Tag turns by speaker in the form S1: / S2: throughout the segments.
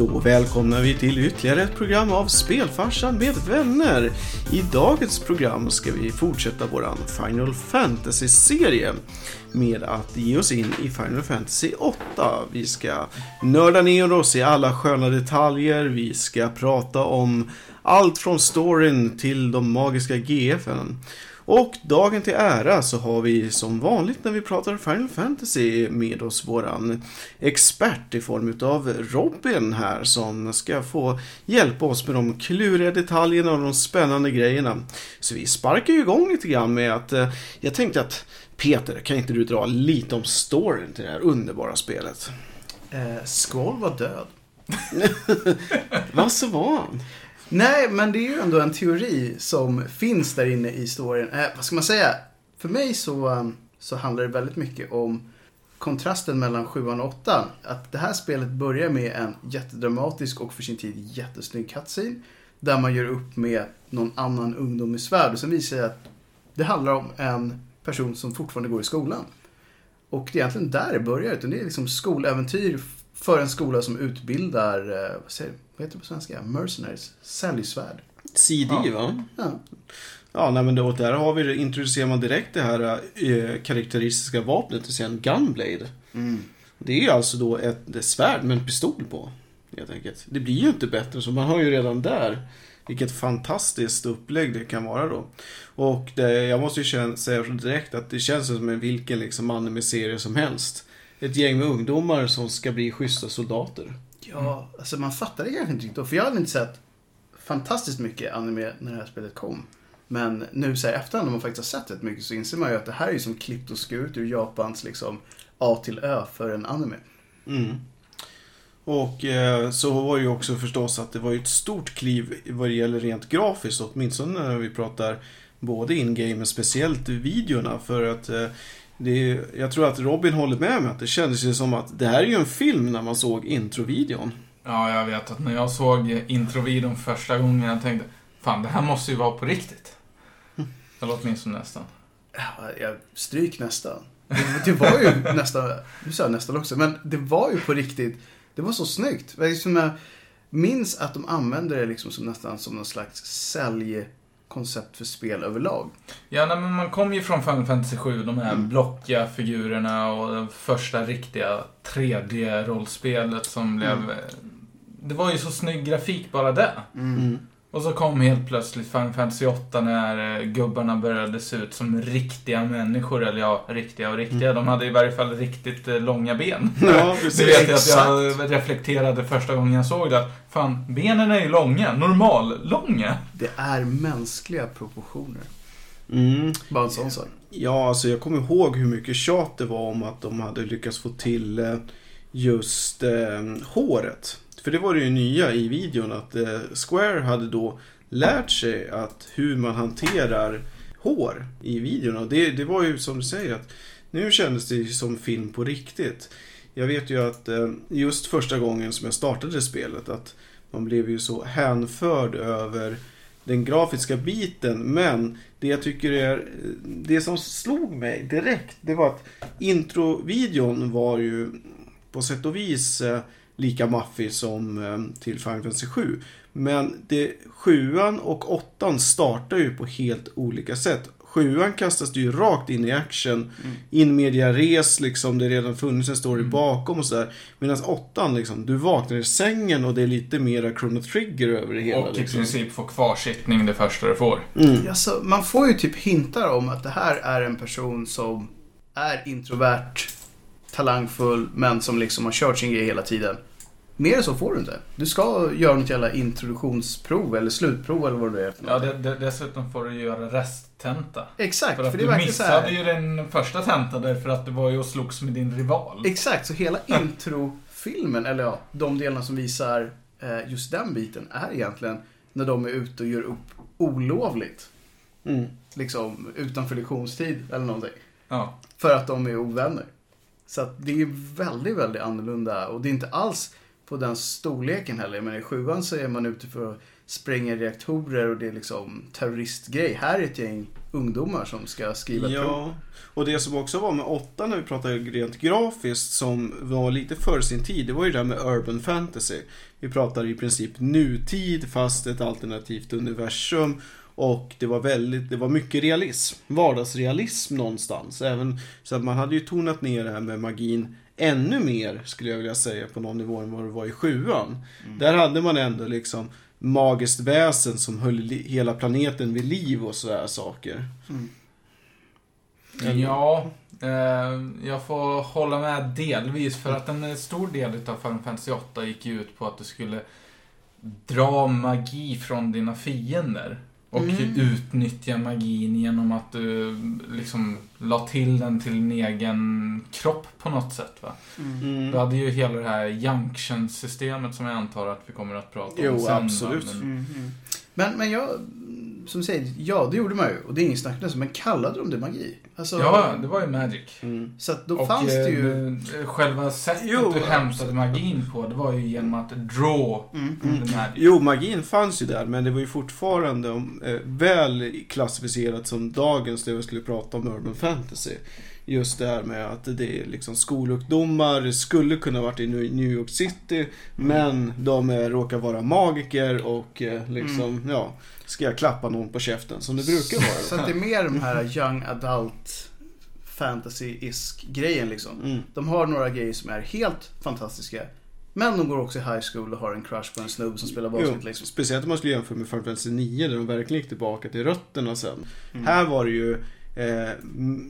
S1: Då välkomnar vi till ytterligare ett program av Spelfarsan med vänner. I dagens program ska vi fortsätta våran Final Fantasy-serie med att ge oss in i Final Fantasy 8. Vi ska nörda ner oss i alla sköna detaljer, vi ska prata om allt från storyn till de magiska GFen. Och dagen till ära så har vi som vanligt när vi pratar Final Fantasy med oss våran expert i form av Robin här som ska få hjälpa oss med de kluriga detaljerna och de spännande grejerna. Så vi sparkar ju igång lite grann med att eh, jag tänkte att Peter, kan inte du dra lite om storyn till det här underbara spelet?
S2: Eh, Skål var död.
S1: Vad så var han?
S2: Nej, men det är ju ändå en teori som finns där inne i storyn. Eh, vad ska man säga? För mig så, um, så handlar det väldigt mycket om kontrasten mellan 7 och 8. Att det här spelet börjar med en jättedramatisk och för sin tid jättesnygg cutscene. Där man gör upp med någon annan ungdom i svärd. Och sen visar det att det handlar om en person som fortfarande går i skolan. Och det är egentligen där det börjar. Utan det är liksom skoläventyr för en skola som utbildar, eh, vad, säger, vad heter det på svenska? Mercenaries? Säljsvärd.
S1: CD
S3: Ja.
S1: va?
S2: Ja.
S1: Ja, nej, men då, där har vi, introducerar man direkt det här eh, karaktäristiska vapnet, det vill gunblade.
S2: Mm.
S1: Det är ju alltså då ett, ett svärd med en pistol på. Helt enkelt. Det blir ju inte bättre, så man har ju redan där vilket fantastiskt upplägg det kan vara då. Och det, jag måste ju känna, säga direkt att det känns som en vilken liksom anime-serie som helst. Ett gäng med ungdomar som ska bli schyssta soldater.
S2: Ja, alltså man fattade kanske inte riktigt då. För jag hade inte sett fantastiskt mycket anime när det här spelet kom. Men nu så här i efterhand när man faktiskt har sett rätt mycket så inser man ju att det här är ju som klippt och skuret ur Japans liksom A till Ö för en anime.
S1: Mm. Och eh, så var det ju också förstås att det var ju ett stort kliv vad det gäller rent grafiskt, åtminstone när vi pratar både in-game men speciellt videorna. För att eh, är, jag tror att Robin håller med mig att det kändes ju som att det här är ju en film när man såg introvideon.
S3: Ja, jag vet att när jag såg introvideon första gången jag tänkte Fan, det här måste ju vara på riktigt. Eller åtminstone nästan.
S2: Ja, jag stryk nästan. Det, det var ju nästan, nu sa jag nästan också, men det var ju på riktigt. Det var så snyggt. Var Liksom jag minns att de använde det liksom som nästan som någon slags säljkoncept för spel överlag.
S3: Ja, nej, men man kom ju från Final Fantasy 7, de här
S2: Mm.
S3: blockiga figurerna och det första riktiga 3D-rollspelet som blev...
S2: Mm.
S3: Det var ju så snygg grafik bara det.
S1: Mm.
S3: Och så kom helt plötsligt Final Fantasy 8 när eh, gubbarna började se ut som riktiga människor. Eller ja, riktiga och riktiga. De hade i varje fall riktigt eh, långa ben.
S1: Ja,
S3: Det
S1: precis.
S3: vet jag att jag reflekterade första gången jag såg det. att, Fan, benen är ju långa. Normal-långa.
S2: Det är mänskliga proportioner.
S1: Mm.
S2: Bara en sån sak.
S1: Ja, alltså jag kommer ihåg hur mycket tjat det var om att de hade lyckats få till eh, just eh, håret. För det var det ju nya i videon att eh, Square hade då lärt sig att hur man hanterar hår i videon. Och det, det var ju som du säger att nu kändes det ju som film på riktigt. Jag vet ju att eh, just första gången som jag startade spelet att man blev ju så hänförd över den grafiska biten. Men det jag tycker är, eh, det som slog mig direkt, det var att introvideon var ju på sätt och vis eh, lika maffig som eh, till Final Fantasy 7. Men det, sjuan och åttan startar ju på helt olika sätt. Sjuan kastas det ju rakt in i action. In media res, liksom. Det redan funnits en story
S3: Mm.
S1: bakom och sådär. Medan åttan, liksom. Du vaknar i sängen och det är lite mera Chrono Trigger över det hela.
S3: Och i
S1: liksom.
S3: princip få kvarsittning det första du får.
S1: Mm.
S2: Alltså, man får ju typ hintar om att det här är en person som är introvert, talangfull, men som liksom har kört sin grej hela tiden. Mer än så får du inte. Du ska göra något jävla introduktionsprov eller slutprov eller vad det är. för
S3: Ja, det, det, dessutom får du göra resttenta.
S2: Exakt,
S3: För
S2: för,
S3: att
S2: det är
S3: du
S2: verkligen så
S3: missade
S2: här.
S3: ju den första tentan därför att det var ju och slogs med din rival.
S2: Exakt, så hela introfilmen, eller ja, de delarna som visar eh, just den biten är egentligen när de är ute och gör upp olovligt.
S1: Mm.
S2: Liksom utanför lektionstid eller någonting.
S3: Ja.
S2: För att de är ovänner. Så att det är väldigt, väldigt annorlunda och det är inte alls på den storleken heller. Men i sjuan så är man ute för att spränga reaktorer och det är liksom terroristgrej. Här är ett gäng ungdomar som ska skriva prov.
S1: Ja, och det som också var med åtta när vi pratade rent grafiskt som var lite före sin tid, det var ju det här med urban fantasy. Vi pratar i princip nutid fast ett alternativt universum och det var väldigt, det var mycket realism. Vardagsrealism någonstans. Även, så att man hade ju tonat ner det här med magin ännu mer skulle jag vilja säga på någon nivå än vad det var i sjuan. Där hade man ändå liksom magiskt väsen som höll li- hela planeten vid liv och sådär saker. Eller-
S3: Ja, eh, jag får hålla med delvis för att en stor del av Final Fantasy 8 gick ut på att du skulle dra magi från dina fiender. Och
S2: Mm.
S3: utnyttja magin genom att du liksom la till den till din egen kropp på något sätt. Va?
S1: Mm.
S3: Du hade ju hela det här junction-systemet som jag antar att vi kommer att prata om
S1: Jo,
S3: sen. va?
S1: absolut.
S3: Men-
S2: Mm, mm. Men, men jag, som du säger, ja det gjorde man ju. Och det är ingen snack om Men kallade de det magi? Alltså,
S3: Ja, det var ju Magic.
S1: Mm.
S2: Så att då
S3: och
S2: fanns det ju...
S3: eh, själva sättet
S1: Jo,
S3: du hämtade magin på, det var ju genom att draw
S2: Mm, mm.
S3: magic.
S1: Jo, magin fanns ju där, men det var ju fortfarande eh, väl klassificerat som dagens, det vi skulle prata om, urban fantasy. Just det här med att det är liksom skolungdomar, skulle kunna varit i New York City, men de råkar vara magiker och eh, liksom, ja, ska jag klappa någon på käften som det brukar vara.
S2: Så att det är mer de här young adult fantasy-isk grejen liksom.
S1: Mm.
S2: De har några grejer som är helt fantastiska. Men de går också i high school och har en crush på en snubbe som spelar basket liksom.
S1: speciellt om man skulle jämföra med Final Fantasy 9 där de verkligen gick tillbaka till rötterna sen.
S2: Mm.
S1: Här var det ju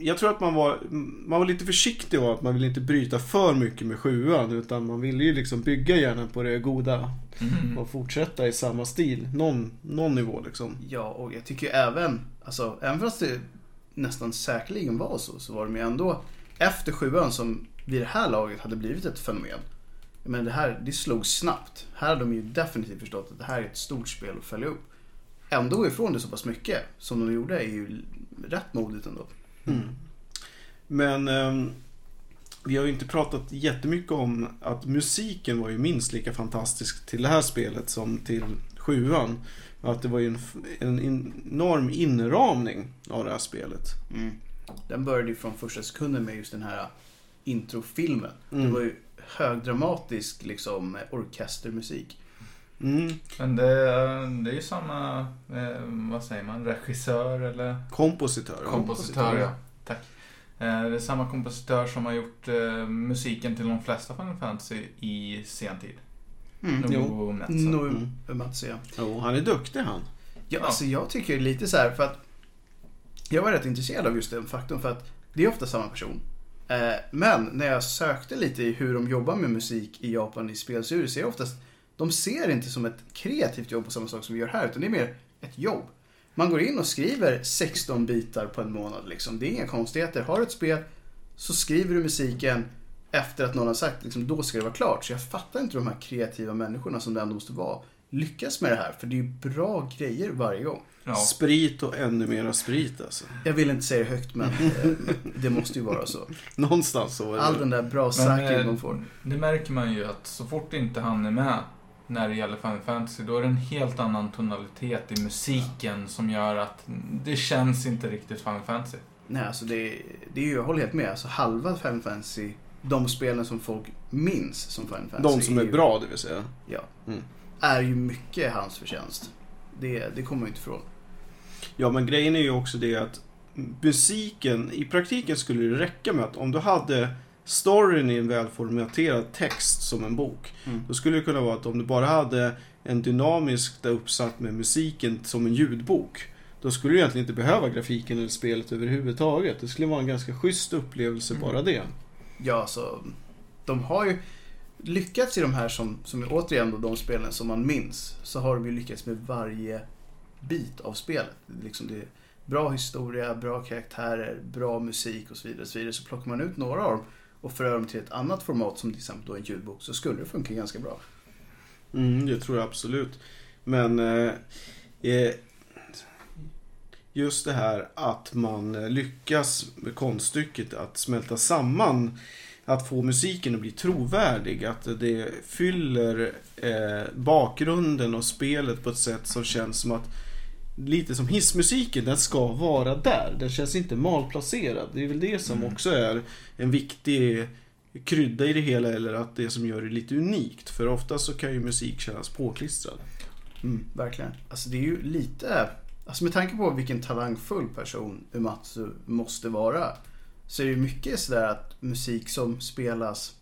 S1: jag tror att man var, man var lite försiktig av att man ville inte bryta för mycket med sjuan utan man ville ju liksom bygga gärna på det goda
S3: Mm.
S1: och fortsätta i samma stil. Någon, någon nivå liksom.
S2: Ja, och jag tycker även, alltså även fast det nästan säkerligen var så, så var de ju ändå efter sjuan som vid det här laget hade blivit ett fenomen. Men det här, det slog snabbt. Här har de ju definitivt förstått att det här är ett stort spel att följa upp. Ändå gå ifrån det så pass mycket som de gjorde är ju rätt modigt ändå.
S1: Mm. Men ehm, vi har ju inte pratat jättemycket om att musiken var ju minst lika fantastisk till det här spelet som till sjuan. Att det var ju en, en enorm inramning av det här spelet.
S2: Mm. Den började ju från första sekunden med just den här introfilmen.
S1: Mm.
S2: Det var ju högdramatisk liksom orkestermusik.
S1: Mm.
S3: Men det, det är ju samma, eh, vad säger man, regissör eller
S1: Kompositör.
S3: kompositör. Ja. Tack. Eh, det är samma kompositör som har gjort eh, musiken till de flesta Final Fantasy i sentid.
S2: Mm.
S3: Nobuo Uematsu.
S2: No,
S1: Mm.
S2: Uematsu, ja.
S1: Jo, han är duktig han.
S2: Ja,
S3: Ja.
S2: alltså jag tycker lite så här för att jag var rätt intresserad av just den faktorn för att det är ofta samma person. Men när jag sökte lite i hur de jobbar med musik i Japan i spelserier så är det oftast de ser det inte som ett kreativt jobb på samma sak som vi gör här utan det är mer ett jobb. Man går in och skriver 16 bitar på en månad liksom. Det är inga konstigheter. Har du ett spel så skriver du musiken efter att någon har sagt liksom, då ska det vara klart. Så jag fattar inte de här kreativa människorna som det ändå måste vara lyckas med det här. För det är ju bra grejer varje gång.
S3: Ja.
S1: Sprit och ännu mera sprit alltså.
S2: Jag vill inte säga det högt men eh, det måste ju vara så.
S1: Någonstans så.
S2: All den där bra säkerhet
S3: eh,
S2: de får.
S3: det märker man ju att så fort inte han är med när det gäller Final Fantasy, då är det en helt annan tonalitet i musiken som gör att det känns inte riktigt Final Fantasy.
S2: Nej, alltså det, det är ju, jag håller helt med. Alltså halva Final Fantasy, de spelen som folk minns som Final Fantasy.
S1: De som är
S2: ju-
S1: bra, det vill säga.
S2: Ja.
S1: Mm.
S2: Är ju mycket hans förtjänst. Det, det kommer man ju inte ifrån.
S1: Ja, men grejen är ju också det att musiken, i praktiken skulle det räcka med att om du hade storyn i en välformaterad text som en bok.
S2: Mm.
S1: Då skulle det kunna vara att om du bara hade en dynamisk där uppsatt med musiken som en ljudbok. Då skulle du egentligen inte behöva grafiken eller spelet överhuvudtaget. Det skulle vara en ganska schysst upplevelse
S3: Mm.
S1: bara det.
S2: Ja, så de har ju lyckats i de här som, som är återigen då de spelen som man minns. Så har de ju lyckats med varje bit av spelet. Liksom det är bra historia, bra karaktärer, bra musik och så vidare. Och så, vidare. så plockar man ut några av dem och för dem till ett annat format som till exempel då en ljudbok så skulle det funka ganska bra.
S1: Mm, det tror jag absolut. Men eh, eh just det här att man eh, lyckas med konststycket att smälta samman att få musiken att bli trovärdig. Att det fyller eh, bakgrunden och spelet på ett sätt som känns som att lite som hissmusiken, den ska vara där. Den känns inte malplacerad. Det är väl det som
S3: Mm.
S1: också är en viktig krydda i det hela eller att det som gör det lite unikt. För ofta så kan ju musik kännas påklistrad. Mm.
S2: Verkligen. Alltså det är ju lite, alltså med tanke på vilken talangfull person Umatsu måste vara. Så är det ju mycket sådär att musik som spelas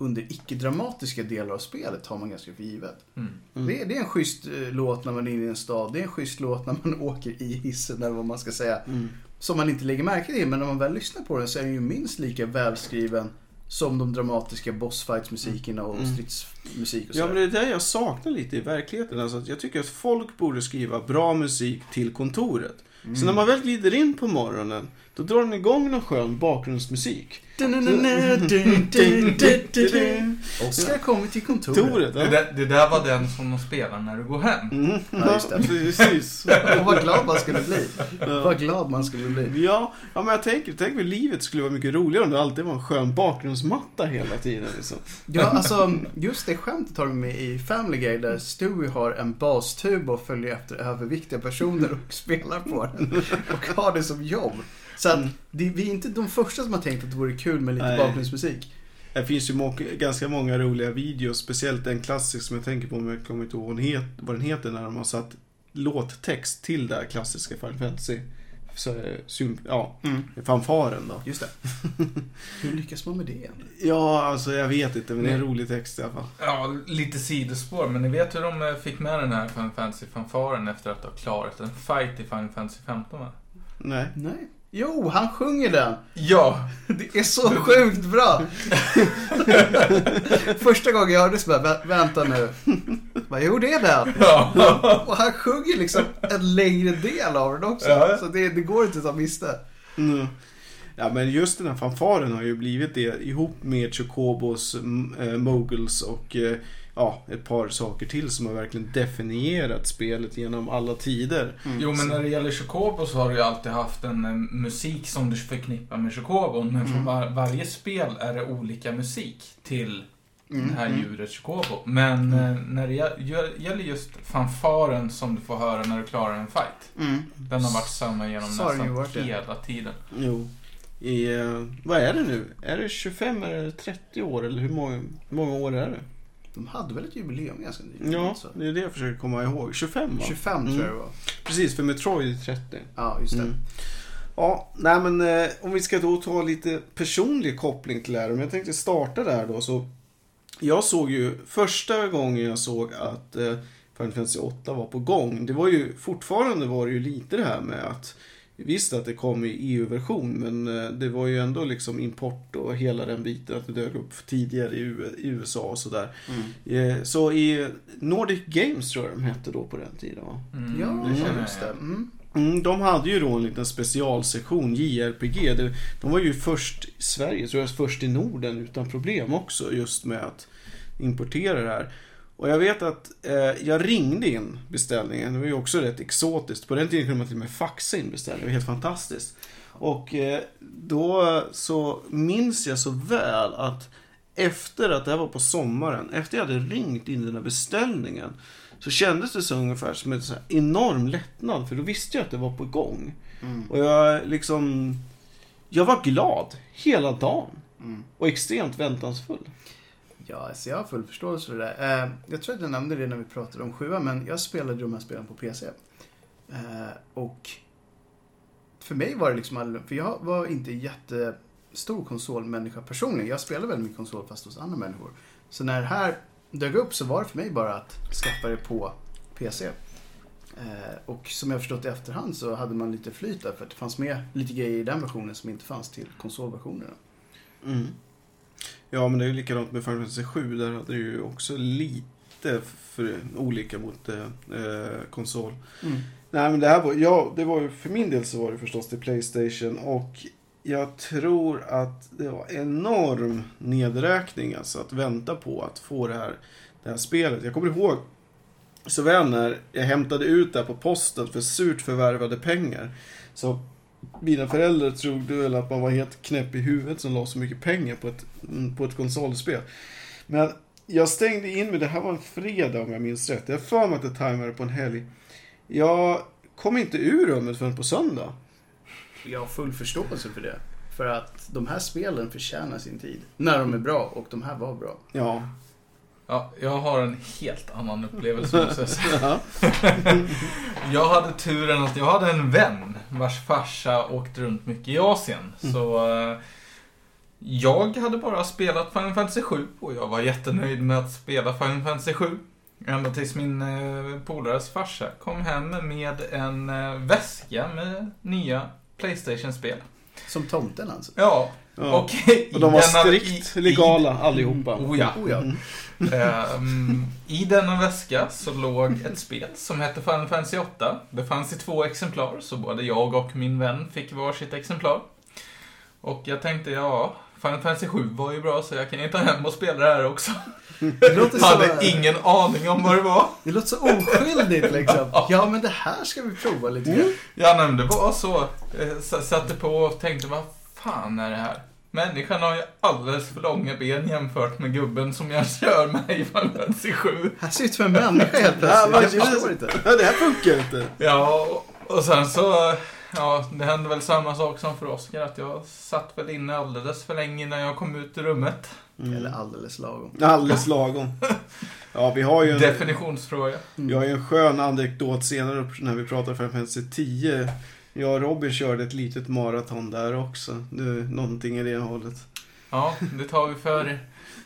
S2: under icke-dramatiska delar av spelet tar man ganska för givet.
S3: Mm.
S1: Mm.
S2: Det, är, det är en schysst eh, låt när man är inne i en stad. Det är en schysst låt när man åker i hissen eller vad man ska säga.
S1: Mm.
S2: Som man inte lägger märke till. Men när man väl lyssnar på den så är den ju minst lika välskriven som de dramatiska bossfights-musikerna och
S1: Mm.
S2: stridsmusik och
S1: Ja,
S2: sådär.
S1: men det är det jag saknar lite i verkligheten. Alltså, jag tycker att folk borde skriva bra musik till kontoret. Så när man väl glider in på morgonen, då drar den igång någon skön bakgrundsmusik.
S2: Oskar kommer till kontoret.
S1: Kontoret,
S3: Det,
S1: ja.
S3: där, det där var den som de spelar när du går hem.
S1: Mm.
S2: Ja, just det.
S1: Precis.
S2: Och vad glad man skulle bli. Vad glad man skulle bli.
S1: Ja, ja, men jag tänker, tänk om livet skulle vara mycket roligare om det alltid var en skön bakgrundsmatta hela tiden. Liksom.
S2: Ja, alltså just det skämtet har de med i Family Guy där Stewie har en bastub och följer efter överviktiga personer och spelar på den. Och har det som jobb. Så att det, vi är inte de första som har tänkt att det vore kul med lite
S1: Nej.
S2: bakgrundsmusik.
S1: Det finns ju må- ganska många roliga videos, speciellt en klassisk som jag tänker på, men jag kommer inte ihåg vad den heter, när de har satt låttext till det här klassiska Final Fantasy. Så, eh, sym- ja, fanfaren då.
S2: Just det. Hur lyckas man med det? egentligen?
S1: Ja, alltså jag vet inte, men det är en rolig text i alla fall.
S3: Ja, lite sidospår, men ni vet hur de eh, fick med den här Final Fantasy-fanfaren efter att ha klarat en fight i Final Fantasy 15 va?
S1: Nej.
S2: Nej. Jo, han sjunger den.
S3: Ja!
S2: Det är så sjukt bra. Första gången jag hörde så bara, "Vä- vänta nu. Vad jo, det är den.
S3: Ja!
S2: Och han sjunger liksom en längre del av den också.
S3: Ja.
S2: Så det, det går inte att ta miste.
S1: Mm. Ja, men just den här fanfaren har ju blivit det ihop med Chocobos, eh, Moguls och eh, ja, ett par saker till som har verkligen definierat spelet genom alla tider.
S3: Jo, men när det gäller Chocobo så har du ju alltid haft en eh, musik som du förknippar med Chocobon. Men för var, varje spel är det olika musik till det här
S2: Mm.
S3: djuret Chocobo. Men eh, när det gä- gä- gäller just fanfaren som du får höra när du klarar en fight.
S2: Mm.
S3: Den har varit samma genom
S2: Så
S3: nästan hela tiden.
S1: Jo. I, eh, vad är det nu? Är det 25 eller 30 år eller hur många, hur många år är det?
S2: De hade väl ett jubileum ganska nyligen?
S1: Ja,
S2: så.
S1: det är det jag försöker komma ihåg. 25 va?
S2: 25 tror jag det var.
S1: Precis, för Metroid är 30.
S2: Ja, just det.
S1: Mm. Ja, nej men eh, om vi ska då ta lite personlig koppling till det här. Om jag tänkte starta där då så. Jag såg ju första gången jag såg att eh, Final Fantasy 8 var på gång. Det var ju fortfarande var det ju lite det här med att Visst att det kom i EU-version men eh, det var ju ändå liksom import och hela den biten att det dök upp tidigare i USA och sådär.
S2: Mm.
S1: Eh, Så i Nordic Games tror jag de hette då på den tiden va?
S3: Mm,
S2: Ja,
S3: det känner jag
S2: just det. Mm.
S1: Mm, de hade ju då en liten specialsektion, JRPG. Det- De var ju först i Sverige, tror jag, först i Norden utan problem också just med att importera det här. Och jag vet att eh, jag ringde in beställningen, det var ju också rätt exotiskt. På den tiden kunde man till och med faxa in beställningen, det var helt fantastiskt. Och eh, då så minns jag så väl att efter att det här var på sommaren, efter jag hade ringt in den här beställningen så kändes det så ungefär som en så enorm lättnad för då visste jag att det var på gång.
S2: Mm.
S1: Och jag liksom... Jag var glad hela dagen.
S2: Mm.
S1: Och extremt väntansfull.
S2: Ja, alltså jag har full förståelse för det där. Eh, jag tror att jag nämnde det när vi pratade om sjuan, men jag spelade de här spelen på PC. Eh, och för mig var det liksom aldrig, för jag var inte jättestor konsolmänniska personligen. Jag spelade väldigt mycket konsol fast hos andra människor. Så när det här dök upp så var det för mig bara att skaffa det på PC. Eh, och som jag förstått i efterhand så hade man lite flyt där för att det fanns med lite grejer i den versionen som inte fanns till konsolversionerna.
S1: Mm. Ja, men det är ju likadant med Final Fantasy 7. Där hade det ju också lite för, olika mot eh, eh, konsol. Nej, men det här var, ja, det var ju, för min del så var det förstås till Playstation och jag tror att det var enorm nedräkning alltså att vänta på att få det här, det här spelet. Jag kommer ihåg så väl när jag hämtade ut det här på posten för surt förvärvade pengar. Så mina föräldrar trodde väl att man var helt knäpp i huvudet som la så mycket pengar på ett, på ett konsolspel. Men jag stängde in mig, det här var en fredag om jag minns rätt. Jag för mig att jag tajmade på en helg. Jag kom inte ur rummet förrän på söndag.
S2: Jag har full förståelse för det. För att de här spelen förtjänar sin tid. När de är bra och de här var bra.
S1: Ja.
S3: Ja, jag har en helt annan upplevelse måste jag säga.
S1: Ja.
S3: Jag hade turen att jag hade en vän vars farsa åkte runt mycket i Asien.
S1: Mm.
S3: Så eh, jag hade bara spelat Final Fantasy 7 och jag var jättenöjd med att spela Final Fantasy 7. Ända tills min eh, polares farsa kom hem med en eh, väska med nya Playstation-spel.
S2: Som tomten alltså.
S3: Ja,
S1: Ja.
S3: och i
S1: Och de var
S3: denna-
S1: strikt legala allihopa.
S3: Oh ja.
S2: Oh ja.
S1: Mm.
S3: Ehm, I denna väska så låg ett spel som hette Final Fantasy 8. Det fanns i två exemplar, så både jag och min vän fick varsitt exemplar. Och jag tänkte, ja, Final Fantasy 7 var ju bra så jag kan ju ta hem och spela det här också.
S2: Det
S3: Jag hade
S2: så,
S3: ingen aning om vad det var.
S2: det låter så oskyldigt liksom. Ja, men det här ska vi prova lite grann.
S3: Ja, nej, men det var så. Jag s- satte på och tänkte, vad fan är det här? Människan har ju alldeles för långa ben jämfört med gubben som jag kör med i Final Fantasy 7.
S2: Här ut som en människa helt
S1: Ja,
S2: plötsligt. Jag
S1: ljus.
S2: förstår inte.
S1: Ja, det här funkar inte.
S3: Ja, och, och sen så, ja, det hände väl samma sak som för Oskar, att jag satt väl inne alldeles för länge innan jag kom ut ur rummet.
S1: Mm.
S2: Eller alldeles lagom.
S1: Alldeles lagom. Ja, vi har ju en,
S3: Definitionsfråga.
S1: vi har ju en skön anekdot senare när vi pratar Final Fantasy 10. Jag och Robin körde ett litet maraton där också. Det är någonting i det hållet.
S3: Ja, det tar vi för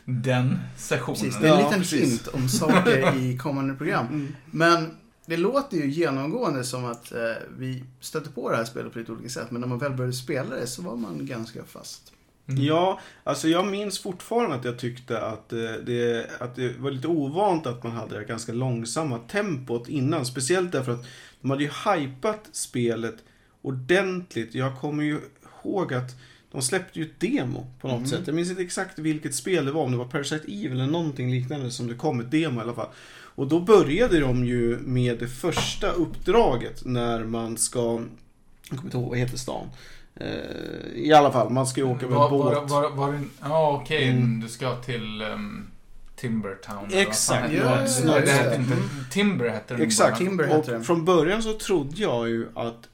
S3: den sessionen.
S2: Precis, det är en
S1: Ja,
S2: liten
S1: precis.
S2: hint om saker i kommande program.
S1: Mm.
S2: Men det låter ju genomgående som att eh, vi stötte på det här spelet på lite olika sätt. Men när man väl började spela det så var man ganska fast.
S3: Mm.
S1: Ja, alltså jag minns fortfarande att jag tyckte att, eh, det, att det var lite ovant att man hade det ganska långsamma tempot innan. Speciellt därför att de hade ju hypat spelet ordentligt. Jag kommer ju ihåg att de släppte ju ett demo på något
S2: Mhm.
S1: sätt. Jag minns inte exakt vilket spel det var, om det var Parasite Eve eller någonting liknande som det kom ett demo i alla fall. Och då började de ju med det första uppdraget när man ska, jag kommer inte ihåg vad heter stan. Eh, I alla fall, man ska ju åka med
S3: var,
S1: båt.
S3: var, var, var det, ja, okej,
S1: Mm.
S3: du ska till um, Timbertown.
S1: Exakt,
S2: ja, ja,
S3: inte
S2: Mm.
S3: Timber hette den
S1: Exakt.
S2: Timber heter
S1: och från början så trodde jag ju att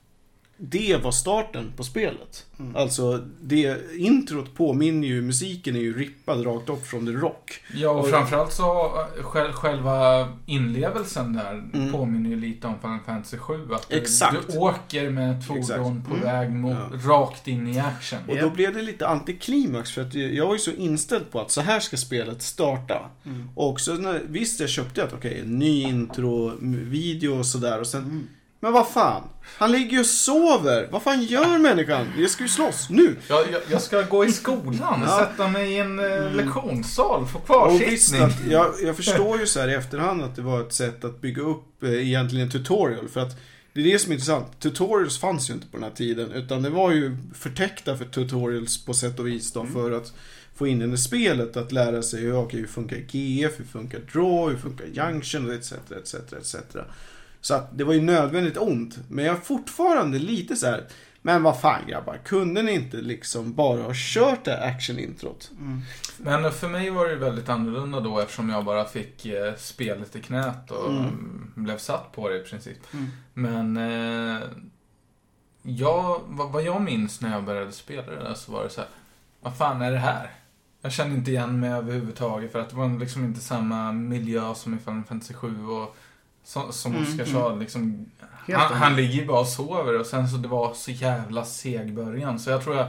S1: det var starten på spelet.
S2: Mm.
S1: Alltså, det introt påminner ju, musiken är ju rippad rakt upp från The Rock.
S3: Ja, och framförallt så eh, själ- själva inlevelsen där
S1: Mm.
S3: påminner ju lite om Final Fantasy 7. Att du,
S1: Exakt.
S3: du åker med ett fordon
S1: Exakt.
S3: på
S2: Mm.
S3: väg mot,
S1: Ja.
S3: rakt in i action.
S1: Och då blev det lite antiklimax för att jag var ju så inställd på att så här ska spelet starta.
S2: Mm.
S1: Och så när, visst, jag köpte att okej, en ny intro-video och sådär och sen
S2: Mm.
S1: Men vad fan? Han ligger ju och sover. Vad fan gör människan? Jag ska ju slåss nu.
S3: Jag, jag, jag ska gå i skolan,
S1: Ja.
S3: sätta mig i en eh,
S1: Mm.
S3: lektionssal, få kvarsittning.
S1: att jag, jag förstår ju så här i efterhand att det var ett sätt att bygga upp eh, egentligen en tutorial. För att det är det som är intressant. Tutorials fanns ju inte på den här tiden. Utan det var ju förtäckta för tutorials på sätt och vis då.
S2: Mm.
S1: För att få in den i spelet. Att lära sig hur, okej, hur funkar GF, hur funkar draw, hur funkar junction, etc. etc, etc. Så att det var ju nödvändigt ont. Men jag är fortfarande lite så här. Men vad fan grabbar, kunde ni inte liksom bara ha kört det action-introt?
S2: Mm.
S3: Men för mig var det ju väldigt annorlunda då eftersom jag bara fick eh, spelet i knät och
S1: mm.
S3: blev satt på det i princip.
S2: Mm.
S3: Men eh, jag, vad, vad jag minns när jag började spela det där så var det så här, vad fan är det här? Jag kände inte igen mig överhuvudtaget för att det var liksom inte samma miljö som i Final Fantasy 7 och som, som
S2: Mm,
S3: Oskar
S2: mm.
S3: sa, liksom, han, han ligger bara och sover och sen så det var så jävla seg början. Så jag tror jag,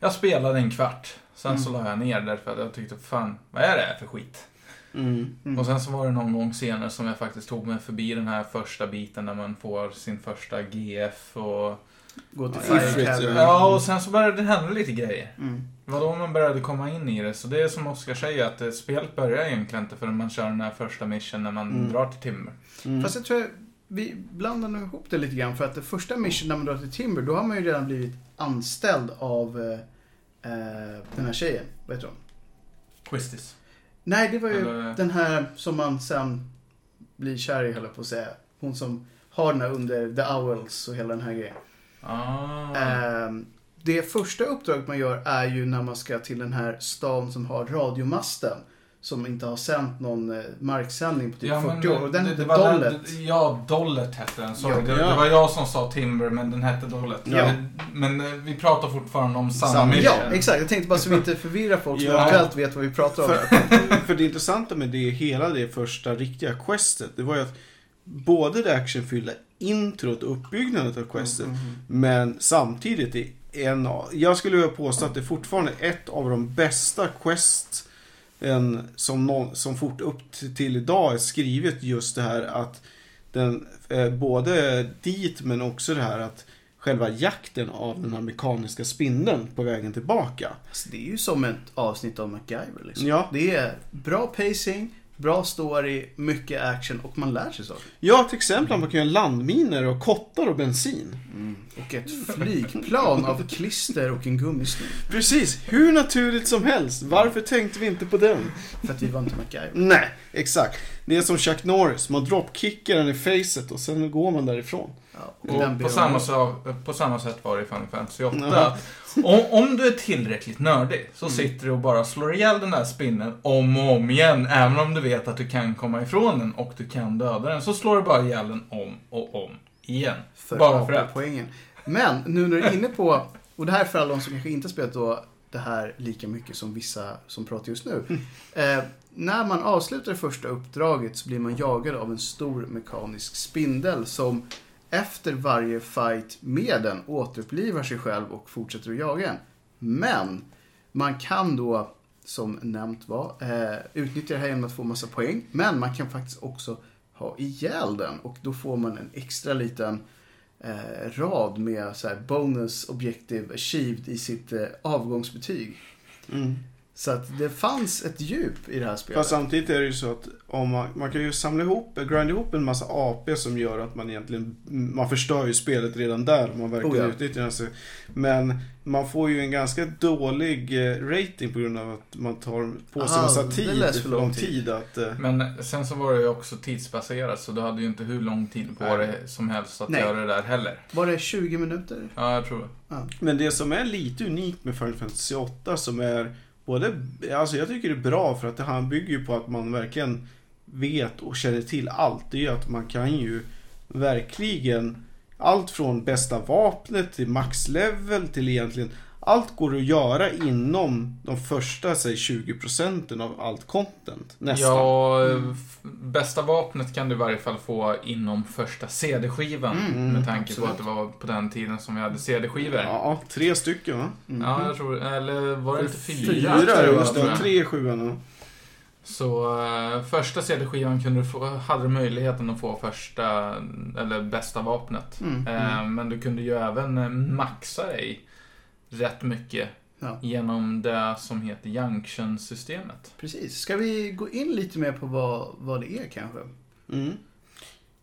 S3: jag spelade en kvart. Sen så
S2: Mm.
S3: la jag ner därför att jag tyckte, fan, vad är det här för skit?
S1: Mm.
S2: Mm.
S3: Och sen så var det någon gång senare som jag faktiskt tog mig förbi den här första biten när man får sin första GF och...
S2: Gå till
S1: Ja,
S2: Fire
S1: Ifrit,
S2: Cavern.
S3: Ja, och sen så började det hända lite grejer.
S2: Mm.
S3: Det var då man började komma in i det. Så det är som Oskar säger, att det, spelet börjar egentligen inte förrän man kör den här första mission när man
S1: Mm.
S3: drar till Timber.
S1: Mm.
S2: Fast jag tror att vi blandar nog ihop det lite grann. För att det första mission när man drar till Timber, då har man ju redan blivit anställd av eh, eh, den här tjejen. Vad heter hon?
S3: Quistis.
S2: Nej, det var ju
S3: Eller-
S2: den här som man sen blir kär i, höll jag på att säga. Hon som har den här under The Owls och hela den här grejen.
S3: Ah.
S2: Ehm, det första uppdraget man gör är ju när man ska till den här stan som har radiomasten. Som inte har sänt någon eh, marksändning på typ 40 år. Och den
S3: den-
S2: Dollet.
S3: det- Ja, Dollet hette den. Sorry.
S2: Ja.
S3: Det,
S1: Ja.
S3: det var jag som sa Timber, men den hette Dollet.
S1: Ja.
S3: Men, eh, vi pratar fortfarande om samma,
S1: Samma.
S3: mission.
S2: Ja, exakt. Jag tänkte bara så vi inte förvirrar folk som
S1: Ja.
S2: eventuellt vet vad vi pratar om.
S1: För, för det intressanta med det, hela det första riktiga questet, det var ju att både det actionfyllda introt och uppbyggnaden av questet,
S2: Mm.
S1: men samtidigt är en av, jag skulle vilja påstå att det är fortfarande ett av de bästa quest som, någon, som fort upp till, till idag är skrivet just det här att den, eh, både dit men också det här att själva jakten av den här mekaniska spindeln på vägen tillbaka.
S2: Alltså, det är ju som ett avsnitt av MacGyver. Liksom.
S1: Ja.
S2: Det är bra pacing, bra story, mycket action och man lär sig saker.
S1: Ja, till exempel man kan göra landminer och kottar och bensin.
S2: Och ett flygplan av klister och en gummisnodd.
S1: Precis, hur naturligt som helst. Varför tänkte vi inte på den?
S2: För att vi var inte MacGyver.
S1: Nej, exakt. Det är som Chuck Norris, man dropkickar den i facet och sen går man därifrån.
S2: Och
S3: på samma, sak, på samma sätt var det i Final Fantasy 8.
S1: Jaha.
S3: Om, om du är tillräckligt nördig så
S1: Mm.
S3: sitter du och bara slår ihjäl den där spinnen om och om igen. Även om du vet att du kan komma ifrån den och du kan döda den. Så slår du bara ihjäl den om och om igen.
S2: för
S3: bara för att.
S2: AP-poängen. Men nu när du är inne på, och det här är för alla de som kanske inte spelat då det här lika mycket som vissa som pratar just nu. Eh, när man avslutar det första uppdraget så blir man jagad av en stor mekanisk spindel som efter varje fight med den återupplivar sig själv och fortsätter att jaga en. Men man kan då, som nämnt var, eh, utnyttja det här genom att få massa poäng. Men man kan faktiskt också ha ihjäl den och då får man en extra liten eh, rad med så här bonus objective achieved i sitt eh, avgångsbetyg.
S1: Mm.
S2: Så att det fanns ett djup i det här spelet.
S1: Fast samtidigt är det ju så att om man, man kan ju samla ihop, grinda ihop en massa AP som gör att man egentligen, man förstör ju spelet redan där om man verkligen
S2: Oh ja.
S1: utnyttjar den. Men man får ju en ganska dålig eh, rating på grund av att man tar på sig
S2: Aha,
S1: massa tid,
S2: för
S1: för
S2: lång tid.
S1: att... eh,
S3: Men sen så var det ju också tidsbaserat så du hade ju inte hur lång tid på det som helst att
S2: Nej.
S3: göra det där heller.
S2: Var det 20 minuter?
S3: Ja, jag tror det.
S2: Ja.
S1: Men det som är lite unikt med Final Fantasy 8 som är både, alltså jag tycker det är bra för att det här bygger ju på att man verkligen vet och känner till allt. Det är ju att man kan ju verkligen allt från bästa vapnet till maxlevel till egentligen allt går att göra inom de första, säg 20 procenten av allt content. Nästan.
S3: Ja,
S2: Mm.
S3: bästa vapnet kan du i varje fall få inom första CD-skivan.
S2: Mm,
S3: med tanke
S2: absolut.
S3: på att det var på den tiden som vi hade CD-skivor. Ja.
S1: Ja, tre stycken va?
S2: Mm.
S3: jag tror Eller var det inte fyra?
S2: Fyra,
S1: Fyra just det. Tre sjuan. ja.
S3: Så eh, första CD-skivan kunde du få, hade du möjligheten att få första, eller bästa vapnet.
S2: Mm.
S3: Eh, Men du kunde ju även eh, maxa dig rätt mycket
S2: Ja.
S3: genom det som heter Junction-systemet.
S2: Precis. Ska vi gå in lite mer på vad, vad det är kanske?
S1: Mm.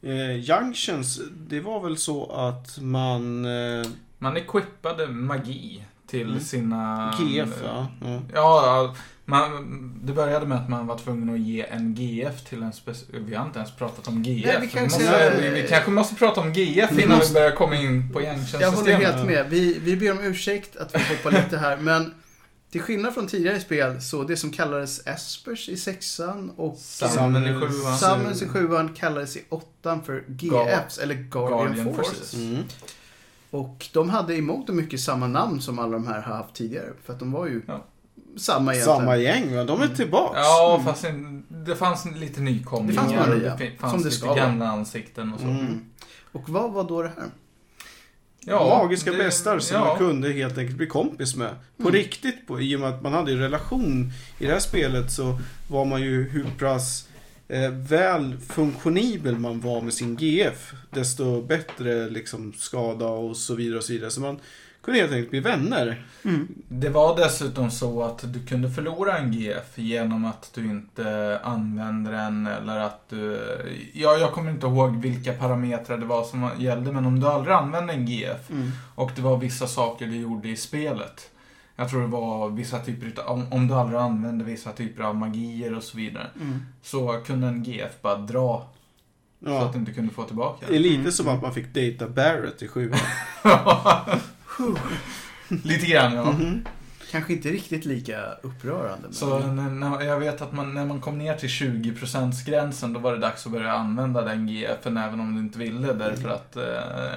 S1: Eh, Junctions, det var väl så att man... Eh,
S3: Man equippade magi till
S1: Mm.
S3: sina...
S1: GF, ja. ja.
S3: Ja, man, det började med att man var tvungen att ge en GF till en speciell... Vi har inte ens pratat om GF.
S2: Nej, vi kan
S3: måste,
S2: säga-
S3: vi, vi kanske måste prata om GF
S2: Vi
S3: innan
S2: måste-
S3: vi börjar komma in på
S2: Jag håller helt med. Vi, vi ber om ursäkt att vi hoppar lite här, men till skillnad från tidigare spel så det som kallades Espers i sexan och
S3: Summon i sjuan.
S2: Summons i sjuan kallades i åttan för GFs, eller Guardian,
S3: Guardian
S2: Forces.
S3: Forces.
S1: Mm.
S2: Och de hade i mångt och mycket samma namn som alla de här har haft tidigare. För att de var ju
S3: Ja.
S2: Samma egentligen.
S1: Samma gäng, va? de är tillbaks.
S3: Ja,
S2: Mm.
S3: fast en, det fanns lite nykomlingar.
S2: Det fanns några nya,
S3: Det fanns
S2: som det
S3: lite gamla ansikten och så.
S1: Mm.
S2: Och vad var då det här?
S1: Magiska
S3: det-
S1: bestar som
S3: ja.
S1: man kunde helt enkelt bli kompis med. På
S2: Mm.
S1: riktigt, på, i och med att man hade en relation i det här spelet så var man ju hur pass eh, väl funktionibel man var med sin GF. Desto bättre liksom skada och så vidare och så vidare. Så man kunde helt enkelt bli vänner.
S3: Det var dessutom så att du kunde förlora en GF genom att du inte använde den eller att du... Ja, jag kommer inte ihåg vilka parametrar det var som gällde, men om du aldrig använde en GF
S2: Mm.
S3: och det var vissa saker du gjorde i spelet. Jag tror det var vissa typer utav, om, du aldrig använde vissa typer av magier och så vidare.
S2: Mm.
S3: Så kunde en GF bara dra Så
S1: Ja.
S3: att du inte kunde få tillbaka
S1: Det är lite
S2: Mm.
S1: som att man fick data Barrett i sjuan.
S3: Lite grann ja.
S1: Mhm.
S2: Kanske inte riktigt lika upprörande. Men...
S3: Så när, när, jag vet att man, när man kom ner till 20%-gränsen då var det dags att börja använda den GFen även om du inte ville därför att eh,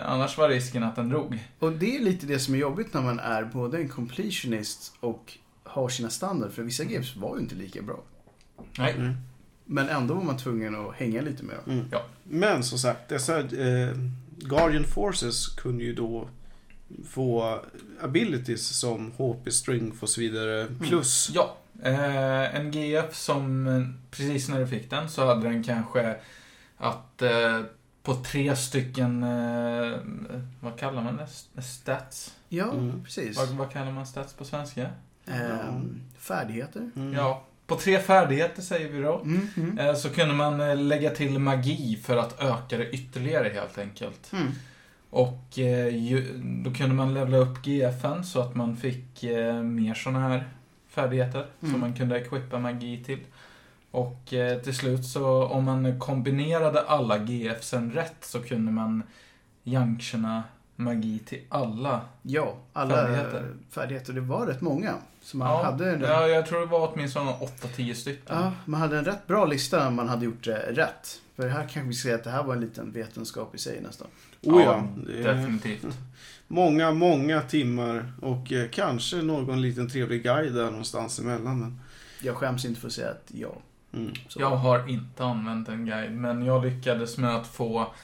S3: annars var risken att den drog.
S2: Och det är lite det som är jobbigt när man är både en completionist och har sina standarder. För vissa games var ju inte lika bra.
S3: Nej.
S1: Mm.
S2: Men ändå var man tvungen att hänga lite med dem.
S1: Mm.
S3: Ja.
S1: Men som sagt, dessa eh, Guardian Forces kunde ju då få abilities som HP, Strength och så vidare. Plus.
S3: Ja, eh, en GF som eh, precis när du fick den så hade den kanske att eh, på tre stycken, eh, vad kallar man det? Stats?
S2: Ja,
S1: Mm.
S2: precis.
S3: Vad, vad kallar man stats på svenska?
S2: Ehm, färdigheter.
S1: Mm.
S3: Ja, på tre färdigheter säger vi då.
S2: Mm, mm.
S3: Eh, Så kunde man eh, lägga till magi för att öka det ytterligare helt enkelt. Och eh, ju, då kunde man levla upp GFen så att man fick eh, mer sådana här färdigheter
S2: Mm.
S3: som man kunde equippa magi till. Och eh, till slut så om man kombinerade alla GFsen rätt så kunde man junctiona magi till alla.
S2: Ja, alla
S3: Färdigheter.
S2: färdigheter. Det var rätt många. Så man hade en
S3: ja, jag tror det var åtminstone 8-10 stycken.
S2: Ja, man hade en rätt bra lista om man hade gjort det rätt. För här kanske vi säga att det här var en liten vetenskap i sig nästan.
S1: Oh ja, är
S3: definitivt.
S1: många, många timmar och eh, kanske någon liten trevlig guide där någonstans emellan. Men,
S2: Jag skäms inte för att säga att ja.
S1: mm.
S3: Jag har inte använt en guide, men jag lyckades med att få...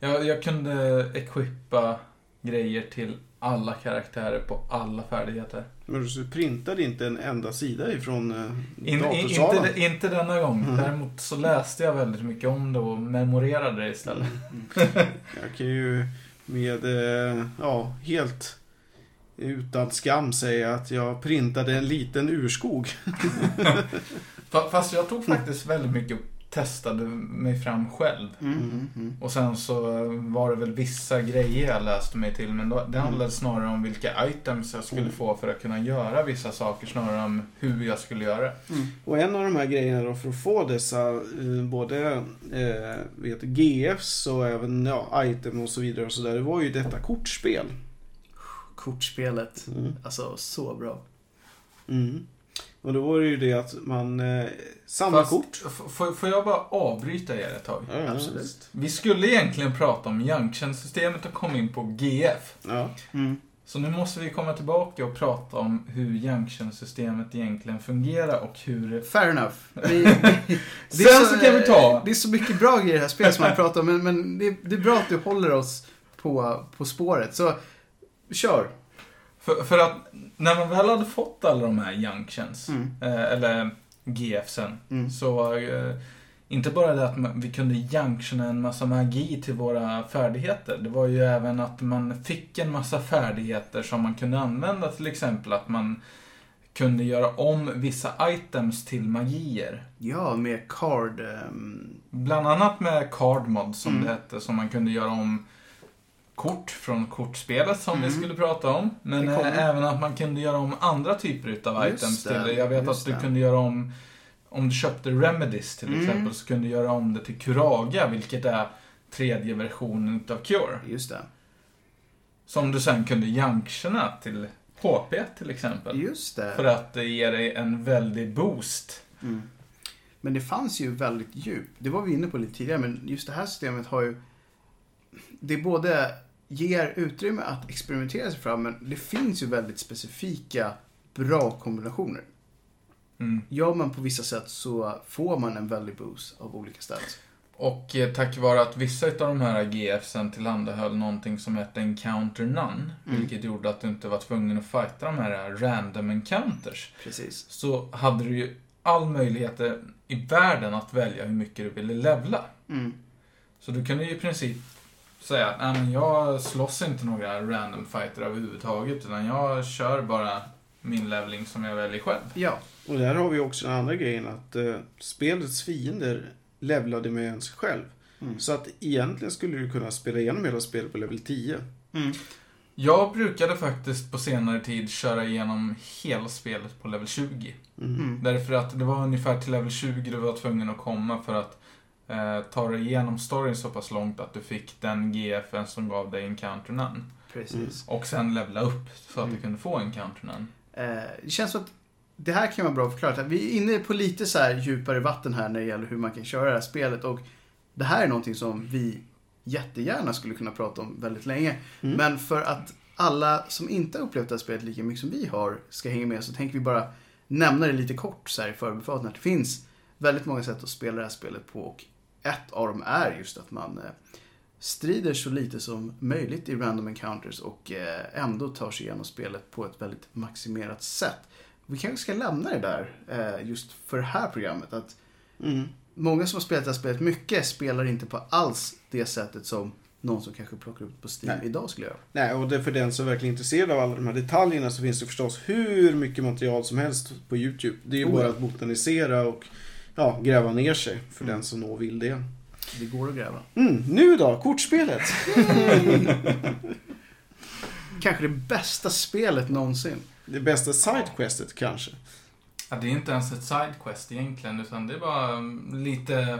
S3: Jag, jag kunde equippa grejer till alla karaktärer på alla färdigheter.
S1: Men du printade inte en enda sida ifrån eh,
S3: In, in,
S1: datorsalen?
S3: inte, inte denna gång.
S1: Mm.
S3: Däremot så läste jag väldigt mycket om det och memorerade det istället.
S1: Jag kan ju med, eh, ja, helt utan skam säga att jag printade en liten urskog.
S3: Fa- Fast jag tog faktiskt väldigt mycket testade mig fram själv.
S2: Mm, mm, mm.
S3: Och sen så var det väl vissa grejer jag läste mig till, men då, det handlade snarare om vilka items jag skulle
S1: Mm.
S3: få för att kunna göra vissa saker, snarare om hur jag skulle göra.
S2: Mm.
S1: Och en av de här grejerna då för att få dessa eh, både eh, vet, GFs och även ja, item och så vidare och så där, det var ju detta kortspel.
S2: Kortspelet.
S1: Mm.
S2: Alltså, så bra.
S1: Mm. Och då var det ju det att man eh, samlar
S3: Fast,
S1: kort.
S3: Får, jag bara avbryta er ett tag?
S1: Ja,
S2: absolut.
S3: Vi skulle egentligen prata om Junction-systemet och komma in på GF.
S1: Ja.
S2: Mm.
S3: Så nu måste vi komma tillbaka och prata om hur Junction-systemet egentligen fungerar och hur...
S2: Fair enough. Vi, är
S3: Sen så kan vi ta...
S2: Det är så mycket bra grejer i det här spelet som man pratar om, men, men det, det är bra att du håller oss på, på spåret. Så, kör.
S3: För, för att när man väl hade fått alla de här Junctions,
S2: Mm.
S3: eh, eller GFsen,
S2: Mm.
S3: så eh, inte bara det att man, vi kunde junctiona en massa magi till våra färdigheter. Det var ju även att man fick en massa färdigheter som man kunde använda. Till exempel att man kunde göra om vissa items till magier.
S2: Ja, med card... ehm,
S3: Bland annat med card mod som
S2: Mm.
S3: det hette, som man kunde göra om kort från kortspelet som vi
S2: Mm.
S3: skulle prata om. Men eh, även att man kunde göra om andra typer
S2: Just
S3: items
S2: det,
S3: till det. Jag vet att du
S2: det.
S3: kunde göra om, om du köpte Remedies till
S2: Mm.
S3: exempel, så kunde du göra om det till Kuraga, vilket är tredje versionen utav Cure.
S2: just det.
S3: Som du sen kunde junctiona till HP till exempel.
S2: Just det.
S3: För att det ger dig en väldig boost.
S2: Mm. Men det fanns ju väldigt djup. Det var vi inne på lite tidigare, men just det här systemet har ju... Det både ger utrymme att experimentera sig fram, men det finns ju väldigt specifika bra kombinationer.
S3: Mm.
S2: Gör man på vissa sätt så får man en väldig boost av olika stats.
S3: Och eh, tack vare att vissa av de här GFsen tillhandahöll någonting som hette Encounter None,
S2: Mm.
S3: vilket gjorde att du inte var tvungen att fighta de här random encounters,
S2: Precis.
S3: så hade du ju all möjlighet i världen att välja hur mycket du ville levla.
S2: Mm.
S3: Så du kunde ju i princip säga att "Nej, men jag slåss inte några random fighter överhuvudtaget, utan jag kör bara min levling som jag väljer själv.
S2: Ja,
S1: Och där har vi också den andra grejen att eh, spelets fiender levlade med en själv.
S2: Mm.
S1: Så att egentligen skulle du kunna spela igenom hela spelet på level 10.
S2: Mm.
S3: Jag brukade faktiskt på senare tid köra igenom hela spelet på level 20.
S1: Mm.
S2: Mm.
S3: Därför att det var ungefär till level 20 du var tvungen att komma för att eh, ta dig igenom storyn så pass långt att du fick den GFen som gav dig encounternan.
S2: Precis.
S3: Och sen levla upp så att
S2: Mm.
S3: du kunde få encounternan.
S2: Eh, det känns som att det här kan vara bra förklarat. Vi är inne på lite så här djupare vatten här när det gäller hur man kan köra det här spelet. Och det här är någonting som vi jättegärna skulle kunna prata om väldigt länge.
S1: Mm.
S2: Men för att alla som inte har upplevt det här spelet lika mycket som vi har ska hänga med så tänker vi bara nämna det lite kort så här i förbifarten. Att det finns väldigt många sätt att spela det här spelet på och ett av dem är just att man eh, strider så lite som möjligt i random encounters och eh, ändå tar sig igenom spelet på ett väldigt maximerat sätt. Vi kanske ska lämna det där eh, just för det här programmet. Att
S1: Mm.
S2: många som har spelat det här spelet mycket spelar inte på alls det sättet som någon som kanske plockar upp på Steam
S1: Nej.
S2: idag skulle göra.
S1: Nej, och det för den som är verkligen är intresserad av alla de här detaljerna så finns det förstås hur mycket material som helst på YouTube. Det är ju
S2: Oh,
S1: bara att botanisera och ja, gräva ner sig för
S2: Mm.
S1: den som nå vill det.
S2: Det går att gräva.
S1: Mm, nu då, kortspelet.
S2: Kanske det bästa spelet någonsin.
S1: Det bästa sidequestet kanske.
S3: Ja, det är inte ens ett sidequest egentligen, utan det är bara mm, lite,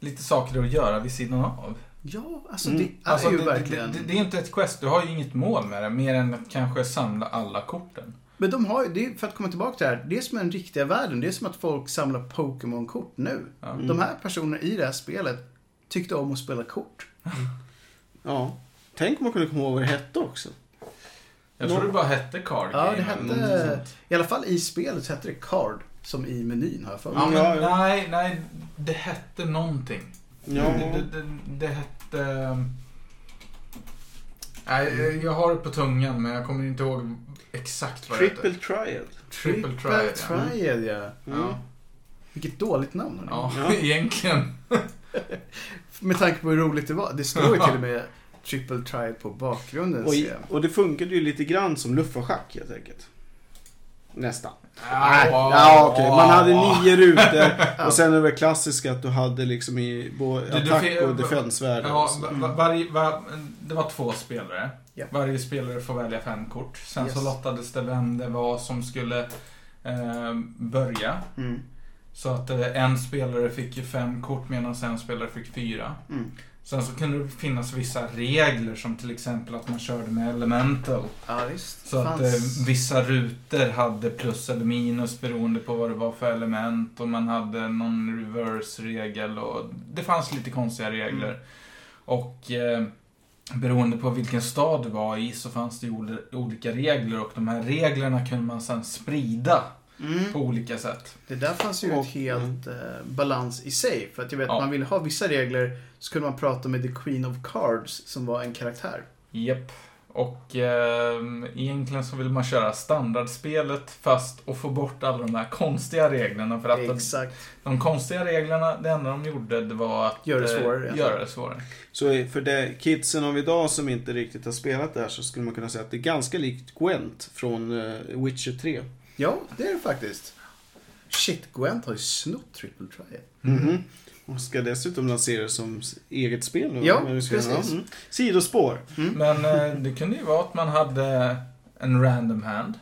S3: lite saker att göra vid sidan av.
S2: Ja, alltså
S1: Mm.
S2: det är
S3: Alltså,
S2: ju
S3: det,
S2: verkligen...
S3: det, det, det är inte ett quest, du har ju inget mål med det, mer än att kanske samla alla korten.
S2: Men de har ju, det för att komma tillbaka till det här, det är som den riktiga världen. Det är som att folk samlar Pokémon-kort nu.
S3: Ja.
S1: Mm.
S2: De här personerna i det här spelet tyckte om att spela kort.
S1: Ja. Tänk om man kunde komma ihåg vad det hette också.
S3: Jag tror det bara hette Card
S2: Ja, det
S3: Game eller något
S2: hette... I alla fall i spelet så hette det Card, som i menyn har jag för mig.
S3: Ja, men
S1: Ja, ja.
S3: nej, nej, det hette någonting.
S1: Ja.
S3: Det, det, det, det hette... Nej, jag har det på tungan, men jag kommer inte ihåg exakt vad det
S1: Triple
S3: hette.
S1: Triad.
S3: Triple Triad, ja.
S2: Triad, ja.
S1: Mm.
S3: Ja,
S2: Vilket dåligt namn.
S3: ja,
S1: Ja.
S3: egentligen.
S2: Med tanke på hur roligt det var. Det står ju till och med Triple Triad på bakgrunden.
S1: Och, och det funkade ju lite grann som luffarschack helt enkelt. Nästan.
S3: Ja,
S1: Ja, okej. Man hade nio rutor och sen är det klassiska att du hade liksom i både attack och defensvärde.
S3: Ja,
S1: och så.
S3: va- va- varje, va, det var två spelare.
S2: Ja.
S3: Varje spelare får välja fem kort. Sen
S2: Yes.
S3: så lottades det vem det var som skulle eh, börja.
S2: Mm.
S3: Så att eh, en spelare fick ju fem kort medan en spelare fick fyra.
S2: Mm.
S3: Sen så kunde det finnas vissa regler som till exempel att man körde med elemental.
S2: Ja.
S3: Så att eh, vissa rutor hade plus eller minus beroende på vad det var för element och man hade någon reverse-regel och det fanns lite konstiga regler.
S2: Mm.
S3: Och eh, beroende på vilken stad du var i så fanns det olika regler och de här reglerna kunde man sedan sprida
S2: Mm.
S3: på olika sätt.
S2: Det där fanns ju
S1: Och-
S2: ett helt eh, balans i sig. För att jag vet,
S3: Ja.
S2: man ville ha vissa regler så kunde man prata med The Queen of Cards som var en karaktär.
S3: Japp. Och eh, egentligen så vill man köra standardspelet fast och få bort alla de här konstiga reglerna. För att de,
S2: Exakt.
S3: de konstiga reglerna, det enda de gjorde det var att
S2: Gör det
S3: eh,
S2: svårare.
S3: göra det svårare.
S1: Så för det kidsen av idag som inte riktigt har spelat det här så skulle man kunna säga att det är ganska likt Gwent från eh, Witcher 3.
S2: Ja, det är det faktiskt. Shit, Gwent har ju snott Triple Triad.
S1: Mhm. Och ska dessutom lanseras som s- eget spel nu.
S2: Ja,
S1: Men vi ska-
S2: precis.
S1: Mm. Sidospår.
S3: Men eh, det kunde ju vara att man hade en random hand.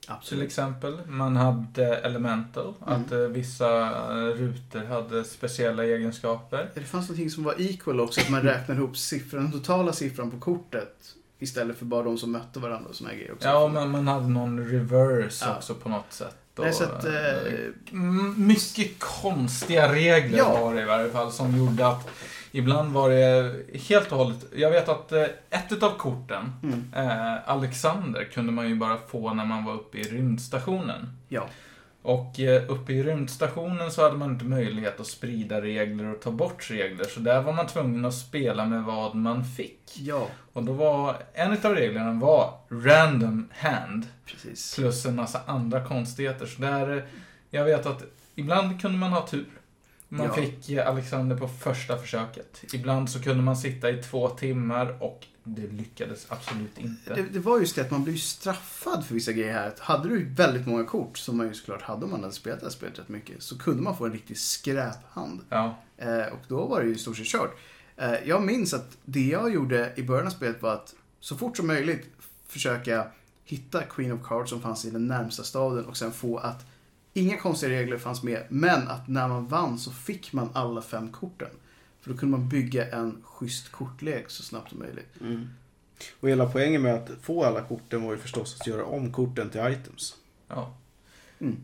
S3: Till
S2: Absolut.
S3: exempel. Man hade elemental.
S2: Mm.
S3: Att eh, vissa eh, rutor hade speciella egenskaper.
S2: Det fanns någonting som var equal också, att man räknar ihop siffran, den totala siffran på kortet. Istället för bara de som mötte varandra och såna här grejer också.
S3: Ja, men man hade någon reverse
S2: Ja.
S3: också på något sätt.
S2: Nej, så
S3: Och,
S2: att,
S3: eh,
S2: eh,
S3: mycket konstiga regler
S2: Ja.
S3: var det i varje fall som gjorde att ibland var det helt och hållet. Jag vet att eh, ett utav korten,
S2: mm,
S3: eh, Alexander, kunde man ju bara få när man var uppe i rymdstationen.
S2: ja.
S3: Och eh, uppe i rymdstationen så hade man inte möjlighet att sprida regler och ta bort regler. Så där var man tvungen att spela med vad man fick.
S2: Ja,
S3: Och då var, en utav reglerna var random hand.
S2: precis.
S3: Plus en massa andra konstigheter. Så där, eh, jag vet att ibland kunde man ha tur. Man
S2: Ja.
S3: fick eh, Alexander på första försöket. Ibland så kunde man sitta i två timmar och det lyckades absolut inte.
S2: Det, det var just det att man blev straffad för vissa grejer här. Hade du väldigt många kort, som man ju såklart hade om man hade spelat det här spelet rätt mycket, så kunde man få en riktig skräphand.
S3: Ja,
S2: Eh, och då var det ju i stort sett kört. Eh, jag minns att det jag gjorde i början av spelet var att så fort som möjligt försöka hitta Queen of Cards som fanns i den närmsta staden och sen få att Inga konstiga regler fanns med, men att när man vann så fick man alla fem korten. För då kunde man bygga en schysst kortlek så snabbt som möjligt.
S1: Mm. Och hela poängen med att få alla korten var ju förstås att göra om korten till items.
S3: Ja.
S2: Mm.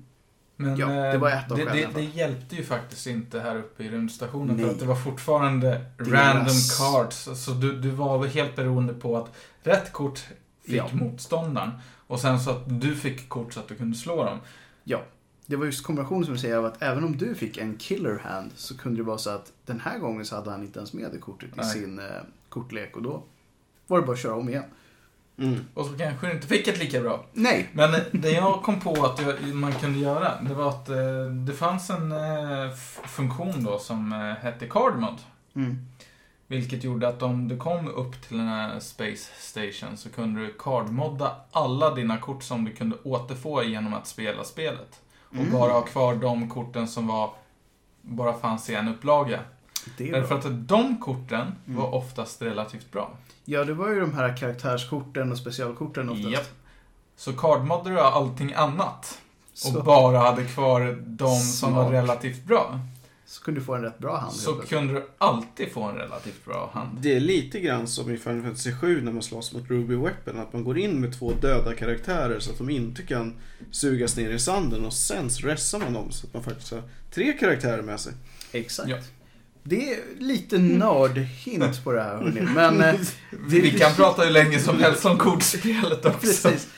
S3: Men
S2: Ja, det
S3: eh,
S2: var ett av
S3: det, det, det hjälpte ju faktiskt inte här uppe i rymdstationen
S2: Nej.
S3: för att det var fortfarande
S2: Deras-
S3: random cards. Så du, du var helt beroende på att rätt kort fick
S2: Ja.
S3: motståndaren. Och sen så att du fick kort så att du kunde slå dem.
S2: Det var just kombinationen som du säger av att även om du fick en killer hand så kunde det vara så att den här gången så hade han inte ens med det kortet i
S3: Nej.
S2: sin eh, kortlek och då var det bara att köra om igen.
S1: Mm.
S3: Och så kanske du inte fick ett lika bra.
S2: Nej!
S3: Men det jag kom på att jag, man kunde göra, det var att eh, det fanns en eh, funktion då som eh, hette Card Mod.
S2: Mm.
S3: Vilket gjorde att om du kom upp till den här Space Station så kunde du cardmodda alla dina kort som du kunde återfå genom att spela spelet. Och
S2: Mm.
S3: bara ha kvar de korten som var, bara fanns i en upplaga. Därför att de korten
S2: Mm.
S3: var oftast relativt bra.
S2: Ja, det var ju de här karaktärskorten och specialkorten oftast.
S3: Japp. Så cardmoddade du allting annat
S2: Så,
S3: och bara hade kvar de som var
S2: Smart.
S3: relativt bra.
S2: Så kunde du få en rätt bra hand.
S3: Så kunde du alltid få en relativt bra hand.
S1: Det är lite grann som i Final Fantasy 7 när man slåss mot Ruby Weapon. Att man går in med två döda karaktärer så att de inte kan sugas ner i sanden och sen stressar man dem så att man faktiskt har tre karaktärer med sig.
S2: Exakt.
S3: Ja.
S2: Det är lite nördhint på det här hörni. Men eh,
S3: Vi, vi kan prata hur länge som helst om kortspelet också.
S2: Precis.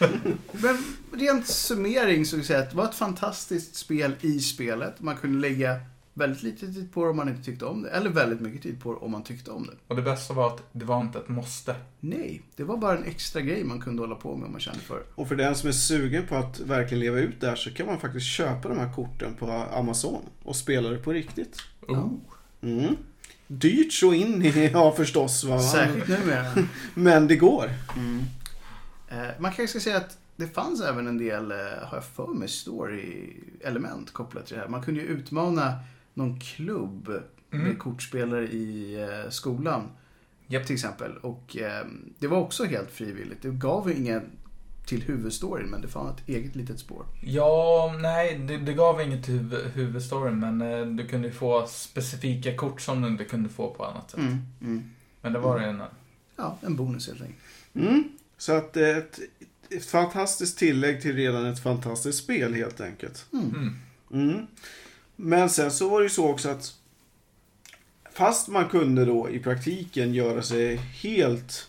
S2: Men rent summering så vill jag säga att det var ett fantastiskt spel i spelet. Man kunde lägga väldigt lite tid på det om man inte tyckte om det. Eller väldigt mycket tid på det om man tyckte om det.
S3: Och det bästa var att det var inte ett måste.
S2: Nej, det var bara en extra grej man kunde hålla på med om man kände för.
S1: Och för den som är sugen på att verkligen leva ut det här så kan man faktiskt köpa de här korten på Amazon och spela det på riktigt.
S3: Oh.
S1: Mm. Dyrt så in i, ja förstås va.
S2: Särskilt numera.
S1: Men det går.
S2: Mm. Eh, man kanske ska säga att det fanns även en del, eh, har jag för mig, story-element kopplat till det här. Man kunde ju utmana någon klubb
S3: Mm.
S2: med kortspelare i eh, skolan.
S3: Japp.
S2: Till exempel. Och eh, det var också helt frivilligt. Det gav ingen till huvudstoryn men det fanns ett eget litet spår.
S3: Ja, nej, det, det gav inget huvud, huvudstoryn, men eh, du kunde ju få specifika kort som du inte kunde få på annat sätt.
S2: Mm.
S3: Men det var det en...
S2: Ja, en bonus helt enkelt.
S1: Mm. Så att det är ett, ett fantastiskt tillägg till redan ett fantastiskt spel helt enkelt. Men sen så var det ju så också att fast man kunde då i praktiken göra sig helt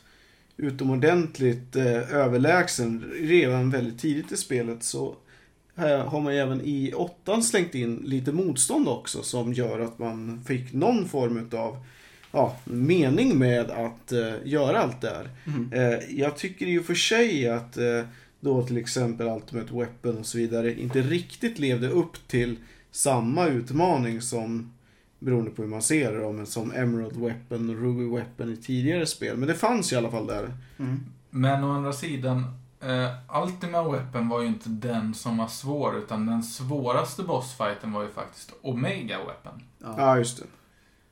S1: utomordentligt eh, överlägsen redan väldigt tidigt i spelet så här har man ju även i åttan slängt in lite motstånd också som gör att man fick någon form av ja, mening med att eh, göra allt det här.
S2: Mm.
S1: Eh, jag tycker ju för sig att eh, då till exempel Ultimate Weapon och så vidare inte riktigt levde upp till samma utmaning som beroende på hur man ser det då, men som Emerald Weapon och Ruby Weapon i tidigare spel. Men det fanns i alla fall där.
S2: Mm.
S3: Men å andra sidan, eh, Ultima Weapon var ju inte den som var svår, utan den svåraste bossfighten var ju faktiskt Omega Weapon.
S1: Ja,
S2: Ja,
S1: just det.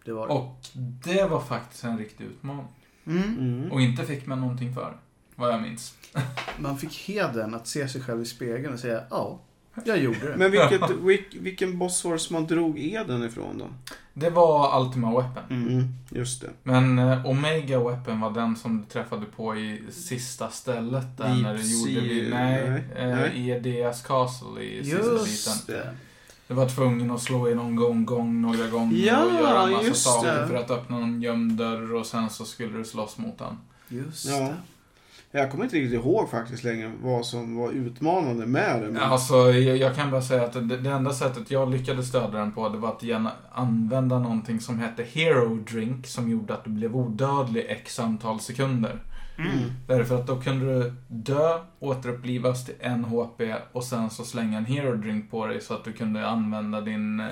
S2: det var det.
S3: Och det var faktiskt en riktig utmaning.
S2: Mm.
S1: Mm.
S3: Och inte fick man någonting för, vad jag minns.
S2: Man fick hedern att se sig själv i spegeln och säga ja, jag gjorde det.
S1: Men vilket, vilk, vilken boss var det som man drog eden ifrån då?
S3: Det var Ultima Weapon.
S2: Mm.
S1: Just det.
S3: Men eh, Omega Weapon var den som du träffade på i sista stället där
S1: Deep
S3: när du gjorde vid, nej,
S1: nej,
S3: eh,
S1: nej.
S3: i Edeas Castle i sista
S2: Just
S3: biten.
S2: det.
S3: Du var tvungen att slå i någon gång, gång några gånger
S1: Ja,
S3: och göra en massa saker
S1: det.
S3: för att öppna någon gömd dörr och sen så skulle du slåss mot den.
S2: Just
S1: Ja.
S2: det.
S1: Jag kommer inte riktigt ihåg faktiskt längre vad som var utmanande med det. Men...
S3: Alltså, jag, jag kan bara säga att det, det enda sättet jag lyckades döda den på det var att gärna använda någonting som hette Hero Drink som gjorde att du blev odödlig x antal sekunder.
S1: Mm.
S3: Därför att då kunde du dö, återupplivas till en HP och sen så slänga en hero drink på dig så att du kunde använda din eh,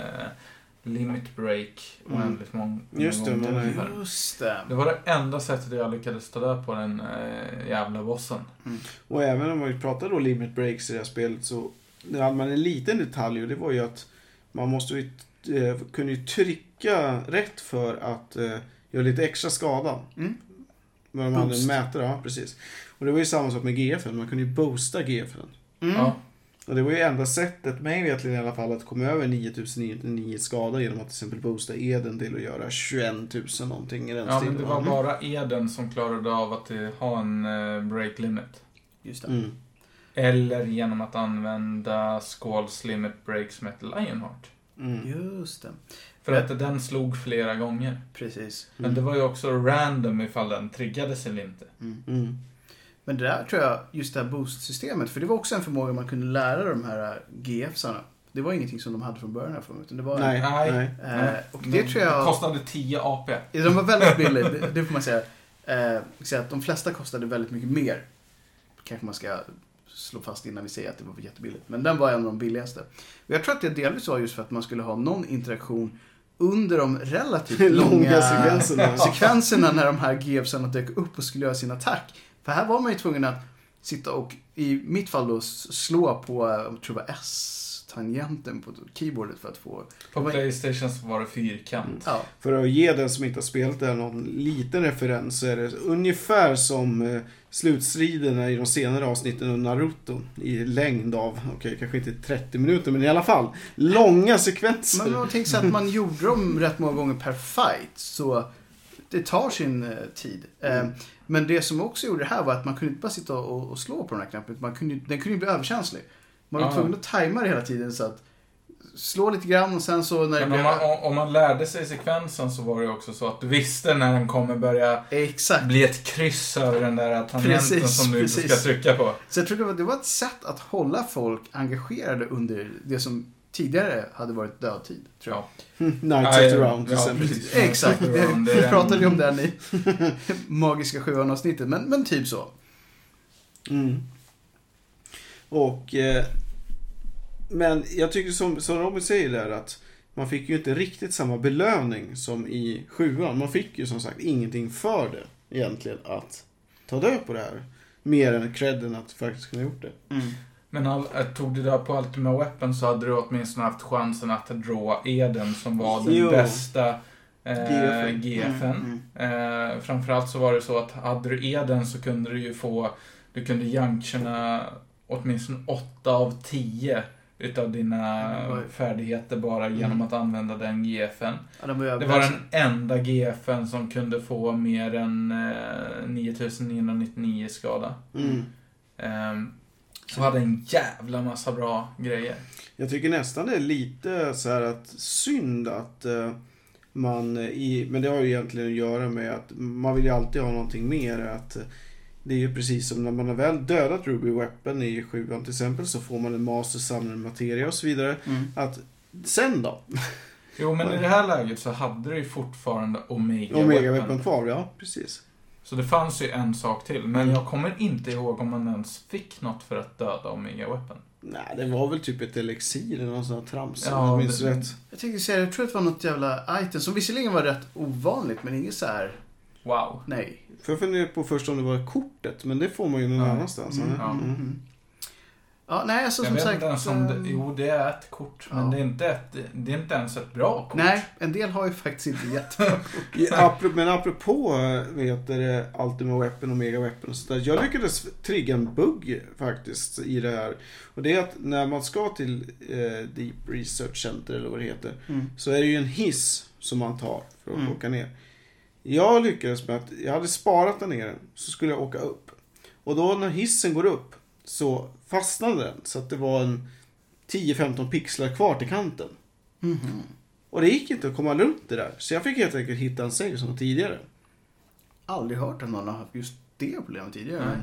S3: limit break oändligt många
S1: Just det, man.
S2: Just det.
S3: Det var det enda sättet jag lyckades ta död på den eh, jävla bossen.
S1: Och även om vi pratar då limit breaks i det här spelet så det hade man en liten detalj och det var ju att man måste ju, eh, kunde ju trycka rätt för att eh, göra lite extra skada.
S2: Mm.
S1: Men de hade en mätare, ja precis. Och det var ju samma sak med GFN, man kunde ju boosta GFN.
S2: Mm.
S3: Ja.
S1: Och det var ju enda sättet, mig vetligen i alla fall, att komma över 9999 skada genom att till exempel boosta Eden till att göra 21 000 någonting i den
S3: Ja, men det var bara Eden som klarade av att eh, ha en eh, break limit.
S2: Just det.
S1: Mm.
S3: Eller genom att använda Squalls limit breaks med ett Lionheart.
S1: Mm.
S2: Just det.
S3: För att den slog flera gånger.
S2: Precis.
S3: Men det var ju också random ifall den triggades eller inte.
S2: Mm. Men det där tror jag, just det här boost-systemet, för det var också en förmåga man kunde lära de här GFsarna. Det var ingenting som de hade från början här för mig, utan det var...
S1: Nej,
S3: Nej.
S1: nej.
S2: Eh, och det tror jag...
S3: kostade 10 AP.
S2: De var väldigt billiga, det, det får man säga. Eh, säga att de flesta kostade väldigt mycket mer. Kanske man ska slå fast innan vi säger att det var jättebilligt. Men den var en av de billigaste. Och jag tror att det delvis var just för att man skulle ha någon interaktion under de relativt
S1: Långa
S2: långa
S1: sekvenserna.
S2: sekvenserna när de här GFsarna dök upp och skulle göra sin attack. För här var man ju tvungen att sitta och, i mitt fall då, slå på, jag tror det var S-tangenten på keyboardet för att få...
S3: På Playstation så var det fyrkant.
S2: Ja,
S1: För att ge den som inte har spelat det någon liten referens så är det ungefär som eh, slutstriderna i de senare avsnitten av Naruto. I längd av, okej kanske inte 30 minuter men i alla fall långa sekvenser.
S2: Men man tänker sig att man gjorde dem rätt många gånger per fight. Så det tar sin eh, tid. Eh,
S1: Mm.
S2: Men det som också gjorde det här var att man kunde inte bara sitta och, och slå på den här knappen. Man kunde, den kunde ju bli överkänslig. Man var
S3: Ja.
S2: tvungen att tajma det hela tiden så att slå lite grann och sen så när det
S3: Men om man, om- man lärde sig sekvensen så var det också så att du visste när den kommer börja
S2: Exakt.
S3: bli ett kryss över den där tangenten
S2: Precis,
S3: som du inte
S2: precis.
S3: ska trycka på.
S2: Så jag tror det var, det var ett sätt att hålla folk engagerade under det som tidigare hade varit dödtid. Tror jag.
S1: Nights
S3: Ja,
S1: at
S3: ja,
S1: around till
S3: ja,
S1: exempel.
S3: precis.
S2: Exakt, vi
S3: det är-
S2: pratade ju om den i Magiska sjuan avsnittet. Men, men typ så.
S1: Mm. Och... Eh, men jag tycker som, som Robin säger där att man fick ju inte riktigt samma belöning som i sjuan. Man fick ju som sagt ingenting för det egentligen att ta död på det här. Mer än credden att faktiskt kunna gjort det.
S3: Men all, äh, tog du det på Ultima Weapon så hade du åtminstone haft chansen att draw Eden som var den
S1: Jo.
S3: bästa eh,
S1: GFen.
S3: GFen.
S2: Mm,
S3: Eh, framförallt så var det så att hade du Eden så kunde du ju få, du kunde junctiona åtminstone 8 av 10 utav dina färdigheter bara genom
S2: Mm.
S3: att använda den GFen.
S2: Ja,
S3: Det var den enda GFen som kunde få mer än eh, 9999 skada.
S1: Mm.
S3: Ehm, så hade en jävla massa bra grejer.
S1: Jag tycker nästan det är lite så här att synd att eh, man i, men det har ju egentligen att göra med att man vill ju alltid ha någonting mer. Att eh, det är ju precis som när man har väl dödat Ruby Weapon i sjuan till exempel så får man en master summon materia och så vidare.
S2: Mm.
S1: Att sen då?
S3: Jo, men i det här läget så hade du ju fortfarande Omega,
S1: Omega
S3: Weapon.
S1: Weapon kvar, ja precis.
S3: Så det fanns ju en sak till. Men jag kommer inte ihåg om man ens fick något för att döda Omega Weapon.
S1: Nej, det var väl typ ett elixir eller något sånt här trams
S3: Ja,
S1: om jag minns
S3: det-
S1: rätt.
S2: Jag tänkte säga, jag tror att det var något jävla item som visserligen var rätt ovanligt men inget så här,
S3: Wow.
S2: nej.
S1: För jag funderade på först om det var kortet, men det får man ju någon
S3: Ja.
S1: annanstans.
S2: Mm,
S3: Ja.
S2: mm, mm. Ja, nej alltså
S3: jag
S2: som
S3: vet
S2: sagt.
S3: inte ens om det,
S2: eh,
S3: Jo, det är ett kort. Men
S2: Ja.
S3: det, är inte ett, det är inte ens ett bra kort.
S2: Nej, en del har ju faktiskt inte jättebra
S1: Ja, apro- men apropå eh, vad heter det, Ultima Weapon och Mega Weapon och sådär. Jag lyckades trigga en bugg faktiskt i det här. Och det är att när man ska till eh, Deep Research Center eller vad det heter.
S2: Mm.
S1: Så är det ju en hiss som man tar för att
S2: Mm.
S1: åka ner. Jag lyckades med att, jag hade sparat där nere, så skulle jag åka upp. Och då när hissen går upp så fastnade den så att det var en 10-15 pixlar kvar till kanten.
S2: Mhm.
S1: Och det gick inte att komma runt det där. Så jag fick helt enkelt hitta en save som tidigare.
S2: Aldrig hört att någon har haft just det problemet tidigare.
S3: Nej.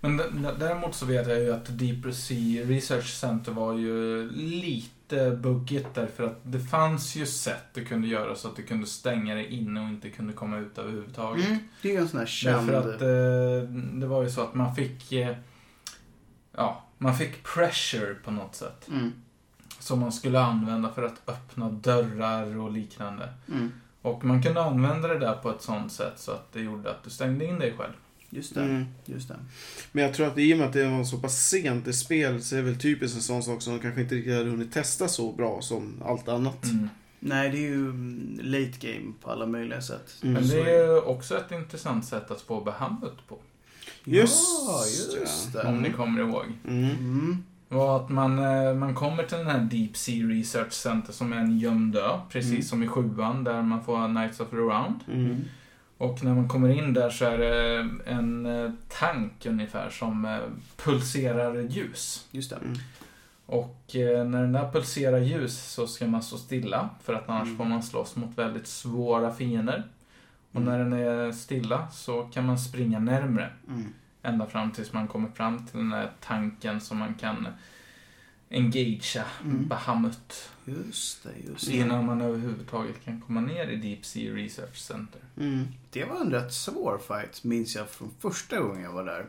S3: Men däremot så vet jag ju att Deep Sea Research Center var ju lite buggigt därför att det fanns ju sätt du kunde göra så att du kunde stänga dig inne och inte kunde komma ut överhuvudtaget.
S2: Mm, det är ju en sån här känd...
S3: Därför att eh, det var ju så att man fick eh, Ja, man fick pressure på något sätt.
S2: Mm,
S3: Som man skulle använda för att öppna dörrar och liknande.
S2: mm,
S3: Och man kunde använda det där på ett sånt sätt så att det gjorde att du stängde in dig själv.
S2: just det.
S1: Mm.
S2: Just det.
S1: Men jag tror att i och med att det var så pass sent i spel så är det väl typiskt en sån sak som de kanske inte riktigt hade hunnit testa så bra som allt annat.
S3: Mm.
S2: Nej, det är ju mm, late game på alla möjliga sätt.
S1: Mm.
S3: Men det är ju också ett intressant sätt att få Bahamut på.
S1: Just
S2: ja, just
S1: det.
S3: Om ni kommer ihåg.
S1: Mm.
S2: Mm.
S3: var att man, eh, man kommer till den här Deep Sea Research Center som är en gömd ö, precis
S1: Mm.
S3: som i sjuan där man får Knights of the Round.
S1: Mm.
S3: Och när man kommer in där så är det en eh, tank ungefär som eh, pulserar ljus.
S2: Just det.
S1: Mm.
S3: Och när den där pulserar ljus så ska man stå stilla för att annars
S2: Mm.
S3: får man slåss mot väldigt svåra fiender. Och
S2: Mm.
S3: när den är stilla så kan man springa närmre
S2: Mm.
S3: ända fram tills man kommer fram till den där tanken som man kan engagea
S2: Mm.
S3: Bahamut
S2: Just det, just det.
S3: innan man överhuvudtaget kan komma ner i Deep Sea Research Center.
S1: Mm.
S2: Det var en rätt svår fight, minns jag från första gången jag var där.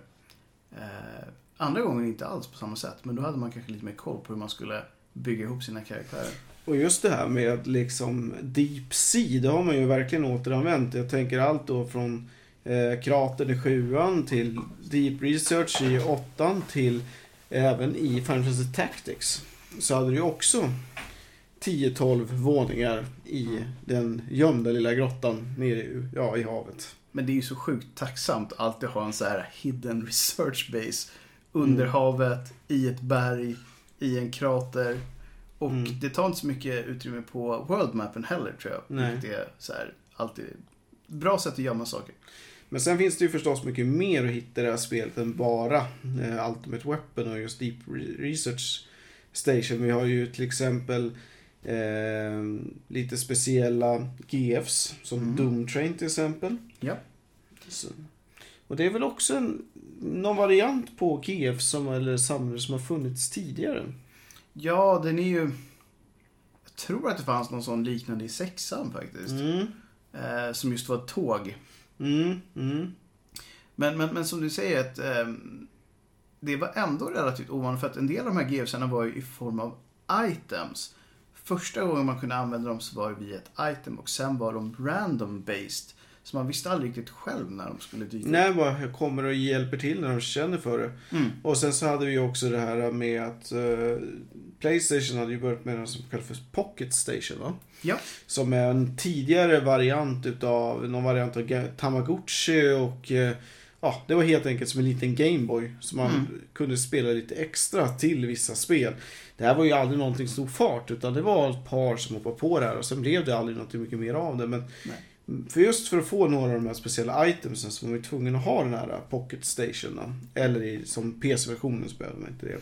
S2: Eh, andra gången inte alls på samma sätt, men då hade man kanske lite mer koll på hur man skulle bygga ihop sina karaktärer.
S1: Och just det här med liksom Deep Sea, det har man ju verkligen återanvänt. Jag tänker allt då från eh, kratern i sjuan till Deep Research i åttan till även i Final Fantasy Tactics. Så hade du ju också 10-12 våningar i den gömda lilla grottan nere i, ja, i havet.
S2: Men det är ju så sjukt tacksamt att alltid ha en så här hidden research base under
S1: Mm.
S2: havet, i ett berg, i en krater. Och
S1: Mm.
S2: det tar inte så mycket utrymme på worldmappen heller tror jag.
S1: Nej.
S2: Vilket är så här, alltid bra sätt att gömma saker.
S1: Men sen finns det ju förstås mycket mer att hitta i det här spelet än bara eh, Ultimate Weapon och just Deep Re- Research Station. Vi har ju till exempel eh, lite speciella GFs som
S2: Mm.
S1: Doom Train till exempel.
S2: Ja.
S1: Så. Och det är väl också en, någon variant på GF som, eller samlare som har funnits tidigare.
S2: Ja, den är ju... Jag tror att det fanns någon sån liknande i sexan faktiskt.
S1: Mm.
S2: Eh, som just var ett tåg.
S1: Mm. Mm.
S2: Men, men, men som du säger, att, ehm, det var ändå relativt ovanligt för att en del av de här GFsarna var ju i form av items. Första gången man kunde använda dem så var det via ett item och sen var de random based. Så man visste aldrig riktigt själv när de skulle dyka.
S1: Nej, bara kommer och hjälper till när de känner för det.
S2: Mm.
S1: Och sen så hade vi ju också det här med att eh, Playstation hade ju börjat med något som kallas för Pocket Station va?
S2: Ja.
S1: Som är en tidigare variant utav, någon variant av Tamagotchi och eh, ja, det var helt enkelt som en liten Gameboy som man
S2: Mm.
S1: kunde spela lite extra till vissa spel. Det här var ju aldrig någonting som tog fart utan det var ett par som hoppade på det här och sen blev det aldrig något mycket mer av det. Men
S2: Nej.
S1: För just för att få några av de här speciella itemsen så var man ju tvungen att ha den här Pocket Station. då. Eller i, som PC-versionen så behövde man inte det.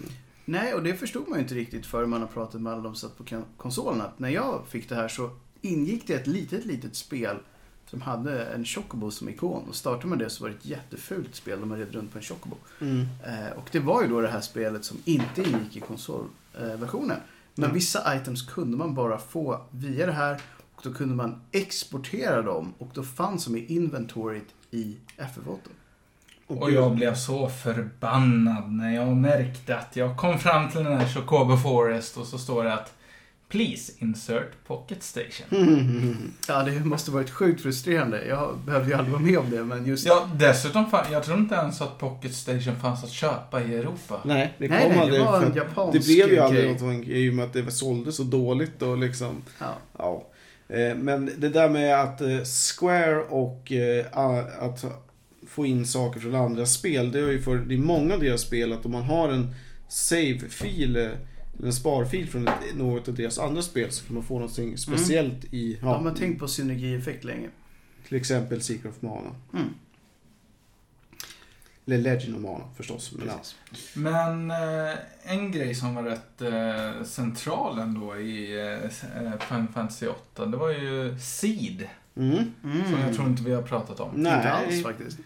S2: Nej, och det förstod man ju inte riktigt förrän man har pratat med alla de som satt på konsolen. Att när jag fick det här så ingick det ett litet, litet spel som hade en Chocobo som ikon. Och startade man det så var det ett jättefult spel där man red runt på en Chocobo.
S1: Mm.
S2: Eh, och det var ju då det här spelet som inte ingick i konsolversionen. Men
S1: Mm.
S2: vissa items kunde man bara få via det här. Och då kunde man exportera dem och då fanns de i inventoriet i FF8.
S3: Och jag blev så förbannad när jag märkte att jag kom fram till den här Chocobo Forest och så står det att Please insert pocket station.
S2: Ja, det måste varit sjukt frustrerande. Jag behövde ju aldrig vara med om det, men just...
S3: Ja, dessutom, jag tror inte ens att pocket station fanns att köpa i Europa.
S1: Nej, det kom
S2: nej, nej,
S1: aldrig.
S2: det var en japansk
S1: det blev ju aldrig
S2: grej.
S1: någonting i och med att det sålde så dåligt och liksom.
S2: Ja.
S1: Ja. Eh, Men det där med att eh, Square och eh, att få in saker från andra spel. Det är ju för det är många av deras spel att om man har en save-fil en sparfil från något av deras andra spel så kan man få någonting speciellt i,
S2: Ja,
S1: ja,
S2: men tänk på synergieffekt länge.
S1: till exempel Secret of Mana.
S2: Mm.
S1: Eller Legend of Mana förstås. Men, ja.
S3: Men eh, en grej som var rätt eh, central ändå i eh, Final Fantasy 8, det var ju Seed.
S1: mm.
S3: Som jag tror inte vi har pratat om.
S1: Nej.
S2: Inte alls faktiskt.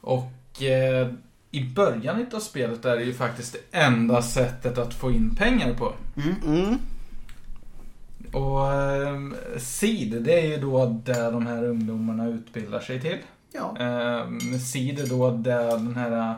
S3: Och eh, i början av spelet är det ju faktiskt det enda sättet att få in pengar på.
S2: Mm.
S1: Mm.
S3: Och eh, Seed, det är ju då där de här ungdomarna utbildar sig till.
S2: Ja.
S3: Eh, Seed är då där den här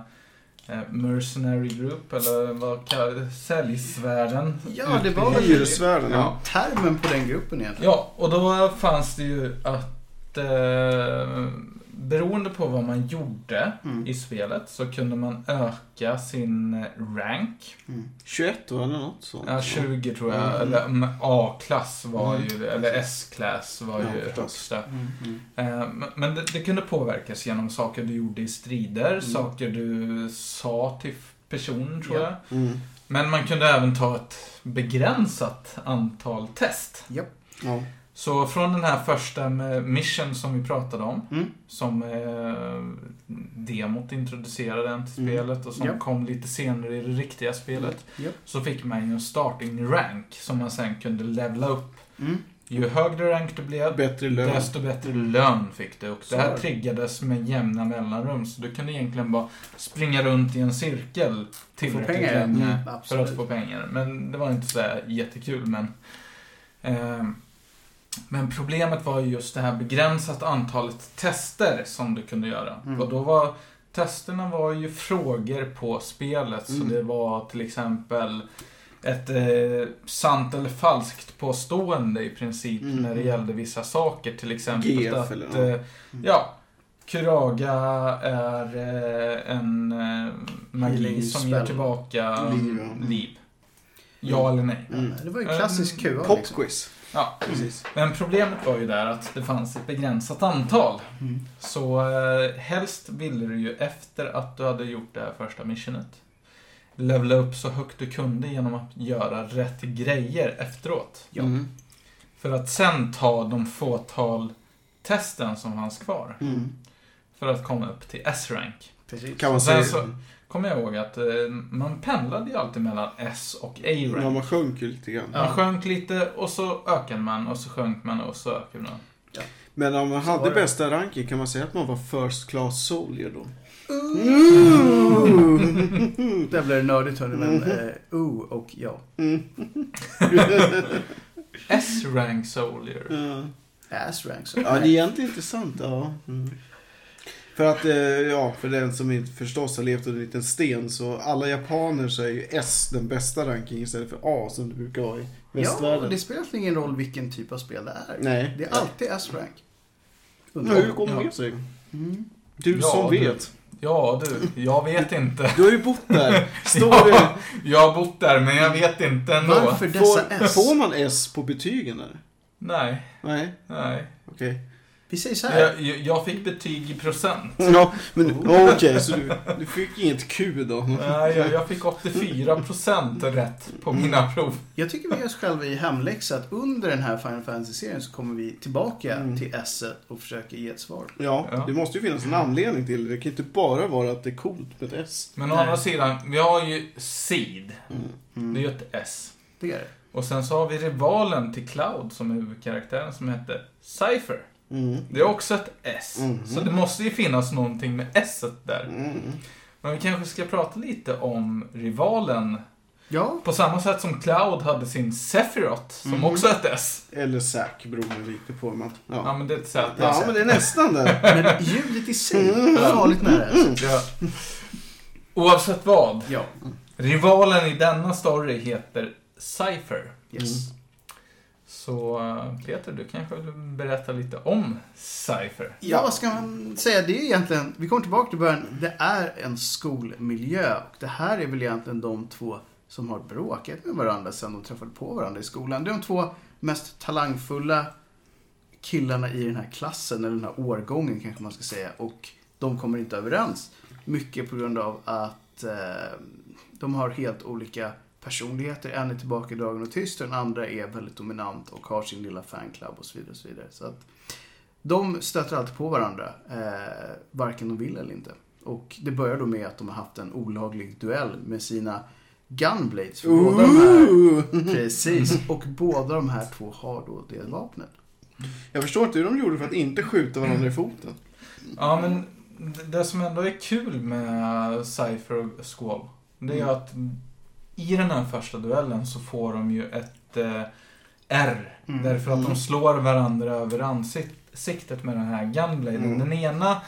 S3: eh, Mercenary Group, eller vad kallar det? Säljsvärden.
S2: Ja, det var väl-
S1: Hyresvärden. Ja.
S2: Termen på den gruppen egentligen.
S3: Ja, och då fanns det ju att eh, beroende på vad man gjorde
S2: Mm.
S3: i spelet så kunde man öka sin eh, rank.
S2: Mm.
S1: 21 var eller något sånt.
S3: Ja, 20 tror jag.
S1: Mm.
S3: Eller mm, A-klass var
S1: Mm.
S3: ju, eller S-klass var
S1: Ja,
S3: ju högsta.
S2: Mm.
S3: Eh, men- det, det kunde påverkas genom saker du gjorde i strider, saker du sa till personen tror
S2: Ja.
S3: jag. Men man kunde även ta ett begränsat antal test.
S1: Ja.
S3: Så från den här första med Mission som vi pratade om,
S2: Mm.
S3: som eh, demot introducerade den till
S2: Mm.
S3: spelet och som
S2: Japp.
S3: kom lite senare i det riktiga spelet,
S2: Japp.
S3: så fick man ju en starting rank som man sen kunde levla upp.
S2: Mm.
S3: Ju högre rank du blev,
S1: Bättre
S3: desto bättre lön fick du. Och
S2: Så
S3: det
S2: är
S3: här triggades med jämna mellanrum, så du kunde egentligen bara springa runt i en cirkel tillräckligt länge
S2: Mm,
S3: för
S2: absolut.
S3: att få pengar. Men det var inte så jättekul, men... ehm, men problemet var ju just det här begränsat antalet tester som du kunde göra.
S2: Mm.
S3: Och då var testerna var ju frågor på spelet.
S1: Mm.
S3: Så det var till exempel ett eh, sant eller falskt påstående i princip
S1: Mm.
S3: när det gällde vissa saker. Till exempel
S1: GF
S3: att
S1: eller något.
S3: eh, ja, Kuraga är eh, en eh, magi som ger tillbaka
S1: Liv, ja.
S3: liv. Ja eller nej.
S1: Mm.
S2: Det var ju klassisk QA. liksom.
S1: Popquiz.
S3: Ja,
S1: Precis.
S3: men problemet var ju där att det fanns ett begränsat antal.
S2: Mm.
S3: Så eh, helst ville du ju efter att du hade gjort det här första missionet levla upp så högt du kunde genom att göra rätt grejer efteråt.
S2: Ja.
S1: Mm.
S3: För att sen ta de fåtal testen som fanns kvar.
S1: Mm.
S3: För att komma upp till S-rank.
S2: Precis.
S1: Kan man säga.
S3: så- Kommer jag ihåg att eh, man pendlade ju alltid mellan S och
S1: Ja,
S3: A-rank.
S1: man sjönk ju lite grann.
S3: Man sjönk lite och så ökade man och så sjönk man och så ökade man.
S1: Men om man
S2: Så
S1: hade bästa ranking, kan man säga att man var first class soldier då?
S2: Där blev det nördigt hörni, men uh, oh och ja.
S1: Mm.
S3: S-rank soldier.
S2: Mm.
S1: Ja.
S2: Ass rank. Så.
S1: ja, det är egentligen intressant. Ja. Mm. För att, eh, ja, för den som inte förstås har levt under en liten sten så alla japaner så är ju S den bästa rankingen istället för A som det brukar vara i
S2: Ja,
S1: västvärlden.
S2: det spelar ingen roll vilken typ av spel det är.
S1: Nej.
S2: Det är alltid S-rank.
S1: Ja, hur kommer
S3: Ja.
S1: det sig?
S2: Mm.
S1: Du
S3: Ja,
S1: som
S3: du-
S1: vet.
S3: Ja du, jag vet inte.
S1: Du har ju bott där. Står
S3: Ja, jag har bott där men jag vet inte ändå.
S2: Varför dessa
S1: får,
S2: S?
S1: får man S på betygen eller?
S3: Nej,
S1: Nej,
S3: nej.
S1: okej.
S2: Vi säger så här.
S3: Jag, jag- fick betyg i procent.
S1: Ja, men
S2: Oh.
S1: okej, så du, du fick inget Q då?
S3: Nej, jag, jag fick 84 procent rätt på mina prov.
S2: Jag tycker vi gör oss själva i hemläxa att under den här Final Fantasy-serien så kommer vi tillbaka
S1: Mm.
S2: till S och försöka ge ett svar.
S1: Ja,
S3: Ja.
S1: det måste ju finnas en anledning till det. Det kan inte bara vara att det är coolt med ett S.
S3: Men å andra sidan, vi har ju Seed.
S2: Mm.
S3: Det är ju ett S.
S2: Det är det.
S3: Och sen så har vi rivalen till Cloud som är huvudkaraktären som heter Cypher.
S1: Mm.
S3: Det är också ett S.
S1: Mhm.
S3: Så det måste ju finnas någonting med S där.
S1: Mm.
S3: Men vi kanske ska prata lite om rivalen.
S2: Ja,
S3: På samma sätt som Cloud hade sin Sephiroth, som
S2: Mhm.
S3: också är ett S.
S1: Eller Zack beror det lite på. Man.
S3: Ja,
S1: Ja.
S3: men det är ett Z.
S1: ja, men det är nästan där.
S2: men ljudet i sig
S1: Mm.
S2: är farligt nära. S.
S3: Ja. Oavsett vad.
S2: Ja.
S3: Rivalen i denna story heter Cypher.
S2: Yes.
S3: Så eh, Peter, du kanske vill berätta lite om Cypher?
S2: Ja, vad ska man säga? Det är egentligen, vi kommer tillbaka till början, det är en skolmiljö. Och det här är väl egentligen de två som har bråkat med varandra sedan de träffade på varandra i skolan. Det är de två mest talangfulla killarna i den här klassen, eller den här årgången kanske man ska säga. Och de kommer inte överens. Mycket på grund av att eh, de har helt olika personligheter. En är tillbakadragen och tyst och den andra är väldigt dominant och har sin lilla fanclub och så vidare. Och så vidare. Så att de stöter alltid på varandra, eh, varken de vill eller inte. Och det börjar då med att de har haft en olaglig duell med sina gunblades. För båda de här, precis, och båda de här två har då det vapnet.
S1: Jag förstår inte hur de gjorde för att inte skjuta varandra i foten.
S3: Ja, men det- som ändå är kul med Cypher och Squall, det är
S1: Mm.
S3: att i den här första duellen så får de ju ett eh, R.
S2: Mm.
S3: Därför att de
S1: Mm.
S3: slår varandra över ansiktet med den här gunbladen.
S1: Mm.
S3: Den ena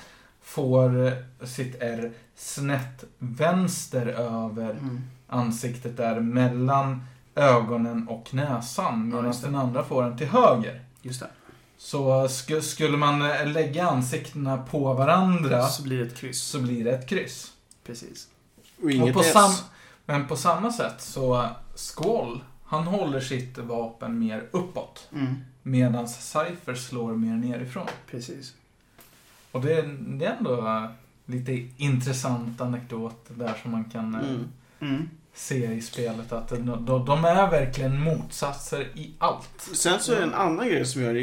S3: får sitt R snett vänster över
S2: Mm.
S3: ansiktet där mellan ögonen och näsan.
S2: Ja,
S3: Medan
S2: det.
S3: den andra får den till höger.
S2: Just det.
S3: Så sk- skulle man eh, lägga ansiktena på varandra
S2: Så blir det ett kryss.
S3: så blir det ett kryss.
S2: Precis.
S1: Och inget
S3: Och på
S1: S.
S3: men på samma sätt så Squall, han håller sitt vapen mer uppåt.
S2: Mm.
S3: Medan Cypher slår mer nerifrån.
S2: Precis.
S3: Och det, är- det är ändå eh, lite intressant anekdot där som man kan eh,
S1: Mm.
S2: Mm.
S3: se i spelet. Att de, de, är verkligen motsatser i allt.
S1: Sen så är det en annan grej som jag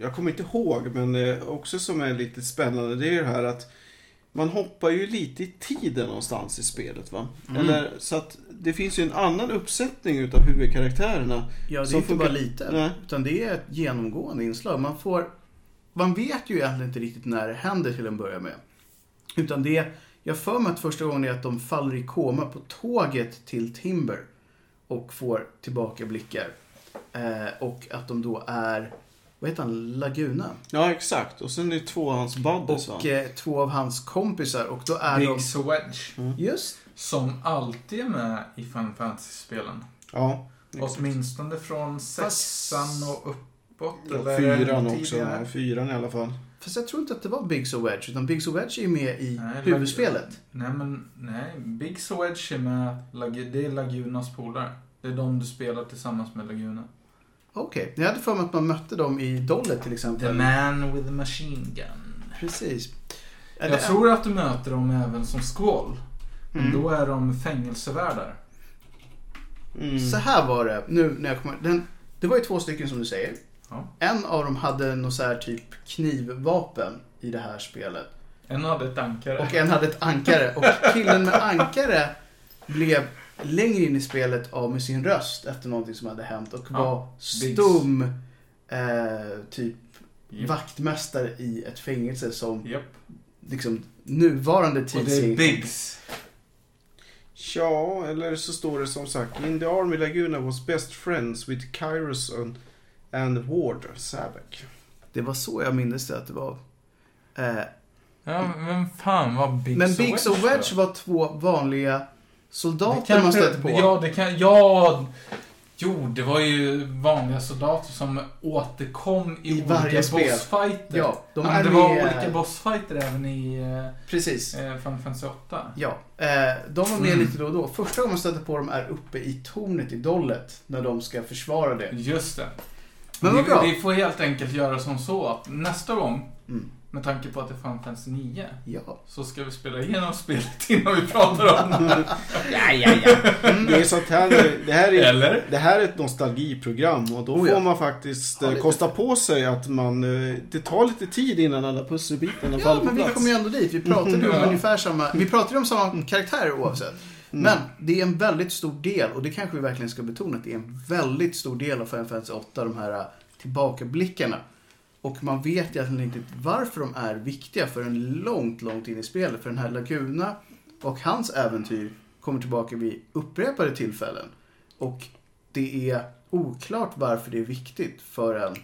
S1: Jag kommer inte ihåg, men eh, också som är lite spännande. Det är det här att man hoppar ju lite i tiden någonstans i spelet. va?
S2: Mm.
S1: Eller, så att det finns ju en annan uppsättning utav huvudkaraktärerna.
S2: Ja, det är
S1: Som
S2: inte bara lite.
S1: Nej.
S2: Utan det är ett genomgående inslag. Man får... Man vet ju egentligen inte riktigt när det händer till en början med. Utan det... Jag för mig att första gången är att de faller i koma på tåget till Timber. Och får tillbaka blickar. Eh, och att de då är... Vad heter han? Laguna.
S1: Ja, exakt. Och sen är det två av hans buddies?
S2: Och eh, två av hans kompisar. Och då är
S3: Biggs och Wedge.
S2: de... Just
S3: Som alltid är med i Final Fantasy-spelen.
S1: Ja. exakt.
S3: Åtminstone från sexan och uppåt. eller
S1: Fyran också.
S3: tidigare.
S1: Ja, fyran i alla fall.
S2: Fast jag tror inte att det var Biggs och Wedge. Utan Biggs och Wedge är med i
S3: Nej,
S2: huvudspelet.
S3: Nej, men nej. Biggs och Wedge är med. Det är Lagunas polare. Det är de du spelar tillsammans med Laguna.
S2: Okej. Jag hade för mig att man mötte dem i Dollet till
S3: The
S2: exempel.
S3: man with the machine gun.
S2: Precis. Ja,
S3: Jag
S2: det-
S3: tror att du möter dem även som Squall. Men
S2: Mm.
S3: då är de fängelsevärdar.
S1: Mm.
S2: Så här var det, nu när jag kommer den, Det var ju två stycken som du säger.
S3: Ja.
S2: En av dem hade något så här typ knivvapen i det här spelet.
S3: En hade ett ankare.
S2: Och en hade ett ankare. Och killen med ankare blev längre in i spelet av med sin röst efter någonting som hade hänt. Och
S3: Ja,
S2: var stum, eh, typ
S3: Japp.
S2: vaktmästare i ett fängelse som
S3: Japp.
S2: liksom nuvarande
S3: Och det är. Biggs.
S1: Ja, eller så står det som sagt. In the army Laguna was best friends with Kairos and, and Ward Sabek.
S2: Det var så jag minns det att det var. Eh,
S3: Ja, vem fan var Biggs
S2: men
S3: och
S2: Biggs och? Wedge var två vanliga soldater man stötte på.
S3: Ja, det kan... Ja! Jo, det var ju vanliga soldater som återkom i,
S2: I
S3: olika bossfighter.
S2: Ja, de
S3: ja, det var
S2: med-
S3: olika bossfighter även i eh,
S2: Precis.
S3: eh, Final Fantasy 8.
S2: Ja, eh, de var med
S3: Mm.
S2: lite då och då. Första gången man stöter på dem är uppe i tornet i Dollet. När de ska försvara det.
S3: Just det.
S2: Men vad bra.
S3: vi får helt enkelt göra som så att nästa gång,
S2: Mm.
S3: Med tanke på att det är Final Fantasy 9,
S2: Ja.
S3: så ska vi spela igenom spelet innan vi pratar om det.
S1: Ja, ja, ja. Det är sånt här, det här är,
S3: Eller?
S1: det här är ett nostalgiprogram och då
S2: Oh ja.
S1: får man faktiskt
S2: Ja,
S1: eh,
S2: lite.
S1: kosta på sig att man, eh, det tar lite tid innan alla pusselbitarna
S2: Ja,
S1: faller på
S2: men vi
S1: plats.
S2: kommer ju ändå dit. Vi pratade ju om
S3: Ja.
S2: ungefär samma... Vi pratade ju om samma karaktärer oavsett.
S1: Mm.
S2: Men det är en väldigt stor del, och det kanske vi verkligen ska betona, att det är en väldigt stor del av Final Fantasy 8, de här tillbakablickarna. Och man vet egentligen inte varför de är viktiga förrän långt, långt in i spelet. För den här Laguna och hans äventyr kommer tillbaka vid upprepade tillfällen. Och det är oklart varför det är viktigt för, en,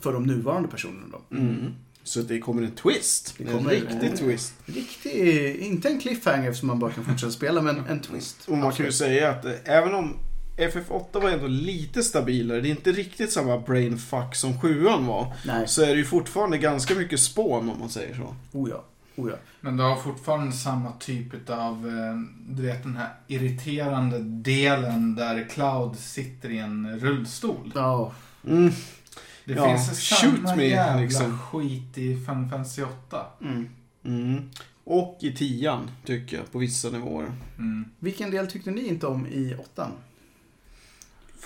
S2: för de nuvarande personerna. Då.
S1: Mm. Så det kommer en twist.
S2: Det
S1: en
S2: kommer-
S1: riktig
S2: Oh.
S1: twist.
S2: Riktig, inte en cliffhanger som man bara kan fortsätta spela, men en twist.
S1: Och man kan ju säga att eh, även om FF8 var ändå lite stabilare, det är inte riktigt samma brainfuck som 7 var.
S2: Nej,
S1: Så är det ju fortfarande ganska mycket spån om man säger så.
S2: oh ja. Oh ja.
S3: Men du har fortfarande samma typ av, eh, du vet den här irriterande delen där Cloud sitter i en rullstol.
S2: Ja,
S1: Mm.
S3: Det
S1: Ja,
S3: finns
S1: shoot
S3: samma
S1: me,
S3: jävla
S1: liksom.
S3: skit i Final Fantasy 8.
S2: mm.
S1: Mm. Och i tian, tycker jag, på vissa nivåer.
S3: Mm.
S2: Vilken del tyckte ni inte om i åttan?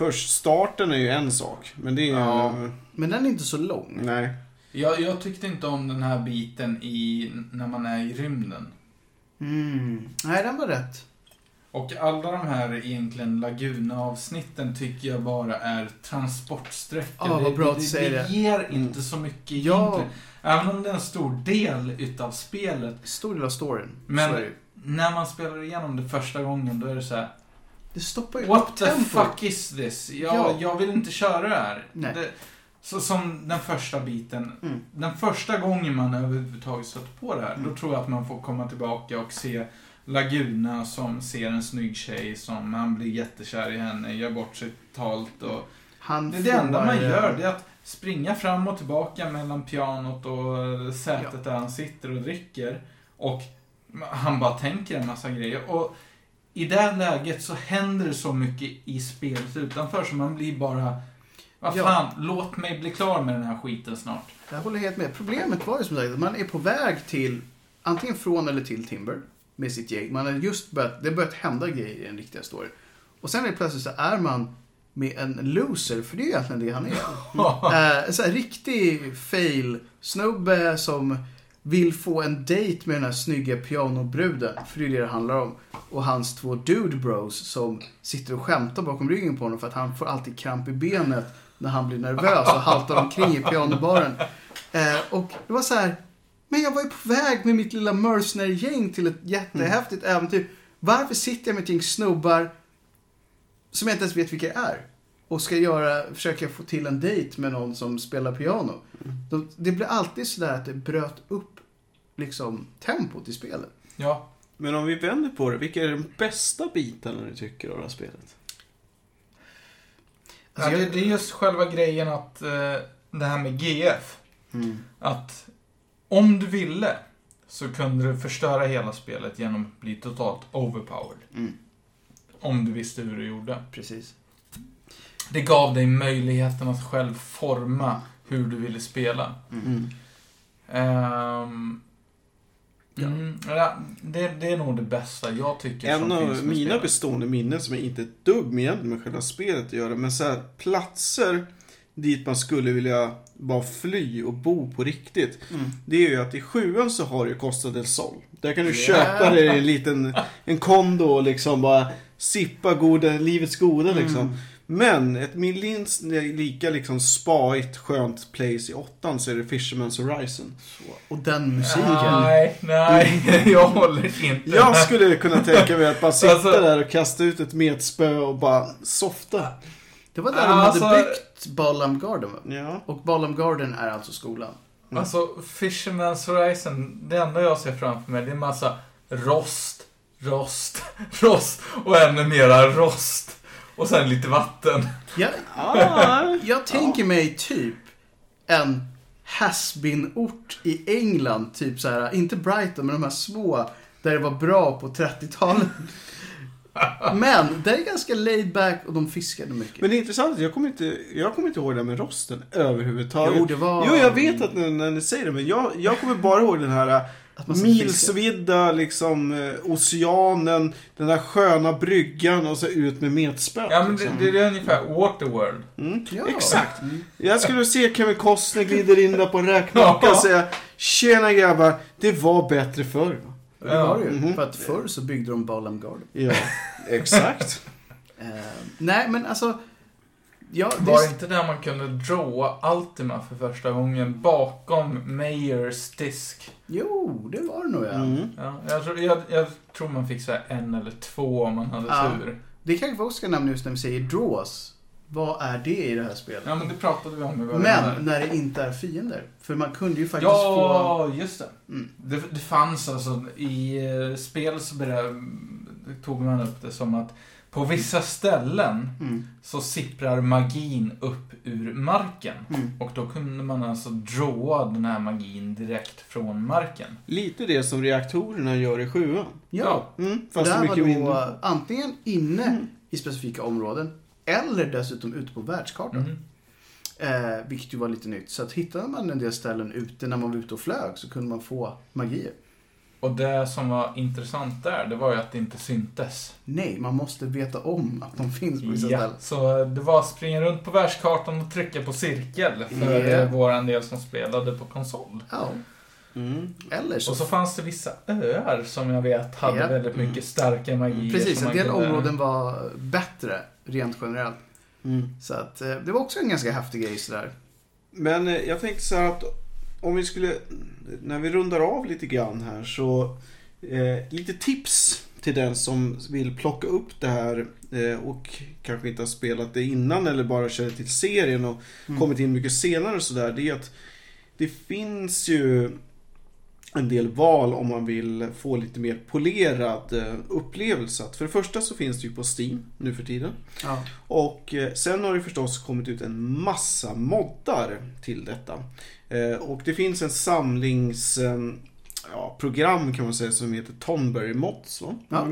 S1: Först, starten är ju en sak. Men det är ju...
S3: Ja.
S2: Men den är inte så lång.
S1: Nej.
S3: Jag, jag tyckte inte om den här biten i, när man är i rymden.
S2: Mm. Nej, den var rätt.
S3: Och alla de här egentligen Laguna-avsnitten tycker jag bara är transportsträckor.
S2: Ja, vad bra
S3: det,
S2: att du säger
S3: det.
S2: det.
S3: Det ger inte så mycket
S2: Ja.
S3: egentligen. Även om det är en stor del utav spelet.
S2: Stor del av storyn.
S3: Men-
S2: ju.
S3: När man spelar igenom det första gången, då är det så här.
S2: Det stoppar ju
S3: What the
S2: tempot.
S3: fuck is this? Jag,
S2: Ja.
S3: jag vill inte köra det här.
S2: Nej.
S3: Det, så som den första biten.
S2: Mm.
S3: Den första gången man överhuvudtaget stöter på det här,
S2: Mm.
S3: då tror jag att man får komma tillbaka och se Laguna som ser en snygg tjej som han blir jättekär i henne, gör bort sig totalt och...
S2: Han
S3: Det, det enda man
S2: eh,
S3: gör det är att springa fram och tillbaka mellan pianot och eh, sätet där han sitter och dricker. Och han bara tänker en massa grejer. Och i det läget så händer det så mycket i spelet utanför så man blir bara... Vad
S2: Ja.
S3: fan, låt mig bli klar med den här skiten snart.
S2: Jag håller helt med. Problemet var ju som sagt att man är på väg till antingen från eller till Timber med sitt gäng. Man har just börjat, det har börjat hända grejer i den riktiga storyn. Och sen är det plötsligt så är man med en loser, för det är ju egentligen det han är. Eh, en sån här riktig fail-snubbe som vill få en dejt med den här snygga pianobruden. För det är det det handlar om. Och hans två dude bros som sitter och skämtar bakom ryggen på honom för att han får alltid kramp i benet när han blir nervös och haltar omkring i pianobaren. Eh, och det var så här, men jag var ju på väg med mitt lilla mercenary-gäng till ett jättehäftigt äventyr. Varför sitter jag med ett gäng snubbar som jag inte ens vet vilka det är? Och ska göra, försöka få till en dejt med någon som spelar piano. De, det blir alltid sådär att det bröt upp liksom tempot i spelet.
S3: Ja.
S1: Men om vi vänder på det, vilka är de bästa bitarna ni tycker av det här spelet?
S2: Alltså,
S3: ja det är just själva grejen att eh, det här med GF.
S2: Mm.
S3: Att om du ville så kunde du förstöra hela spelet genom att bli totalt overpowered.
S2: Mm.
S3: Om du visste hur du gjorde.
S2: Precis.
S3: Det gav dig möjligheten att själv forma hur du ville spela.
S1: Mm.
S3: Ehm,
S2: Ja.
S3: mm, det, det är nog det bästa jag tycker
S1: En
S3: som
S1: av mina
S3: spelet.
S1: bestående minnen som är inte ett dugg med med själva spelet att göra, men så här platser dit man skulle vilja bara fly och bo på riktigt.
S2: Mm.
S1: Det är ju att i sjuan så har du Costa del Sol. Där kan du
S2: Ja.
S1: köpa dig en liten en kondo och liksom bara sippa goda, livets goda liksom.
S2: Mm.
S1: Men ett minst lika liksom spaigt skönt place i åttan så är det Fisherman's Horizon.
S2: Så. Och den musiken.
S3: Nej, nej, jag håller inte
S1: Jag skulle kunna tänka mig att bara sitta
S3: Alltså-
S1: där och kasta ut ett metspö och bara softa.
S2: Det var där
S3: Ja,
S2: de hade
S3: alltså-
S2: byggt Balham Garden va?
S1: Ja.
S2: Och Balham Garden är alltså skolan.
S3: Alltså, Fisherman's Horizon, det enda jag ser framför mig det är massa rost, rost, rost och ännu mera rost. Och sen lite vatten.
S2: Jag,
S1: Ah,
S2: jag tänker mig typ en has-been-ort i England. Typ så här, inte Brighton, men de här små där det var bra på 30-talet. Men det är ganska laid back och de fiskade mycket.
S1: Men det är intressant, jag kommer inte, jag kommer inte ihåg det här med rosten överhuvudtaget.
S2: Jo, det var-
S1: Jo, jag vet att när, när ni säger det, men jag, jag kommer bara ihåg den här Milsvida liksom eh, oceanen, den där sköna bryggan och så ut med metspö.
S3: Ja, men det,
S1: liksom.
S3: det är ungefär Waterworld.
S1: Mm,
S2: Ja.
S1: Exakt.
S2: Mm.
S1: Jag skulle se Kevin Costner glider in där på en räkmacka
S3: Ja.
S1: och säga Tjena grabbar, det var bättre förr. va?"
S2: Och det var det ju.
S1: Mhm.
S2: För att förr så byggde de Balham Garden.
S1: Ja, exakt.
S2: Eh, nej, men alltså. Ja, det
S3: Var det inte där man kunde drawa Ultima för första gången bakom Mayers disk?
S2: Jo, det var det nog ja.
S1: Mm.
S3: Ja, jag, tror, jag, jag tror man fick så här en eller två om man hade
S2: Ja.
S3: tur.
S2: Det kanske också ska nämna just när vi säger draws. Vad är det i det här spelet?
S3: Ja, men det pratade vi om i början.
S2: Men när det inte är fiender. För man kunde ju faktiskt få...
S3: Ja, just det.
S2: Mm.
S3: det. Det fanns alltså, i eh, spel så började, tog man upp det som att på vissa ställen
S2: Mm.
S3: så sipprar magin upp ur marken.
S2: Mm.
S3: Och då kunde man alltså drawa den här magin direkt från marken.
S1: Lite det som reaktorerna gör i sjuan.
S2: Ja,
S1: Mm, fast det är
S2: här var
S1: mycket
S2: då
S1: mindre.
S2: antingen inne
S1: Mm.
S2: i specifika områden eller dessutom ute på världskartan.
S3: Mhm.
S2: Eh, vilket ju var lite nytt. Så att hittade man en del ställen ute när man var ute och flög så kunde man få magier.
S3: Och det som var intressant där, det var ju att det inte syntes.
S2: Nej, man måste veta om att de finns på vissa
S3: Ja,
S2: ställen.
S3: så det var springa runt på världskartan och trycka på cirkel för yeah. våran del som spelade på konsol.
S2: Ja,
S1: Mm.
S2: eller så.
S3: Och så fanns det vissa öar som jag vet hade
S2: Ja.
S3: väldigt mycket starka magier.
S2: Precis,
S3: som
S2: en del
S3: kunde-
S2: områden var bättre rent generellt.
S1: Mm.
S2: Så att eh, det var också en ganska häftig grej sådär.
S1: Men eh, jag tänkte så här att om vi skulle, när vi rundar av lite grann här så eh, lite tips till den som vill plocka upp det här eh, och kanske inte har spelat det innan eller bara känner till serien och
S2: Mm.
S1: kommit in mycket senare och sådär. Det är att det finns ju en del val om man vill få lite mer polerad eh, upplevelse. För det första så finns det ju på Steam nu för tiden.
S2: Ja.
S1: Och eh, sen har det förstås kommit ut en massa moddar till detta. Eh, och det finns en samlings... Ja, program kan man säga som heter Tonberry Mods. Va?
S2: Ja.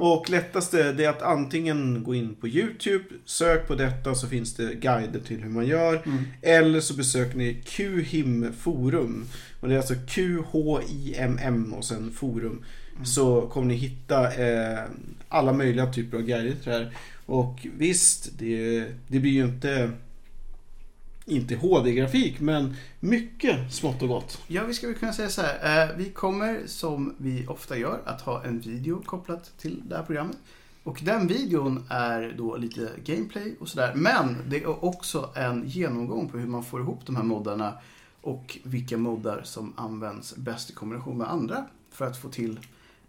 S1: Och lättaste det är att antingen gå in på YouTube, sök på detta så finns det guider till hur man gör.
S2: Mm.
S1: Eller så besöker ni QHIM forum. Och det är alltså QHIMM och sen forum.
S2: Mm.
S1: Så kommer ni hitta eh, alla möjliga typer av guider till det här. Och visst, det, det blir ju inte, inte HD-grafik men mycket smått och gott.
S2: Ja, vi ska väl kunna säga så här. Eh, vi kommer, som vi ofta gör, att ha en video kopplat till det här programmet. Och den videon är då lite gameplay och sådär. Men det är också en genomgång på hur man får ihop de här moddarna och vilka moddar som används bäst i kombination med andra för att få till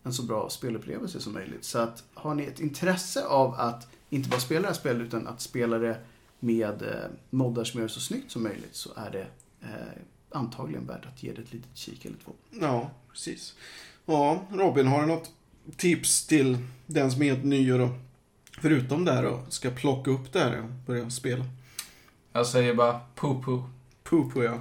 S2: en så bra spelupplevelse som möjligt. Så att har ni ett intresse av att inte bara spela det här spelet utan att spela det med eh, moddar som gör det så snyggt som möjligt så är det eh, antagligen värt att ge det ett litet kik eller två.
S1: Ja, precis. Ja, Robin, har du något tips till den som är helt ny och då, förutom det här och ska plocka upp det här och börja spela?
S3: Jag säger bara poo-poo.
S1: Poo-poo, ja.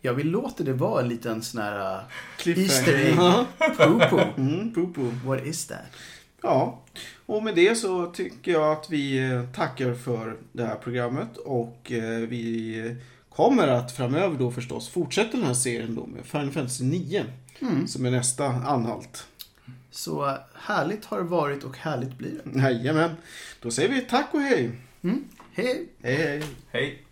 S2: Ja, vi låter det vara en liten sån här uh,
S1: Cliffhanger.
S2: Easter egg.
S1: Ja.
S2: poo-poo.
S1: Mm, poo-poo.
S2: What is that?
S1: Ja, och med det så tycker jag att vi eh, tackar för det här programmet och eh, vi kommer att framöver då förstås fortsätta den här serien då med Final Fantasy 9
S2: Mm.
S1: som är nästa anhalt.
S2: Så härligt har det varit och härligt blir det.
S1: Jajamän, då säger vi tack och hej.
S2: Mm. Hej!
S1: Hej hej.
S3: Hej.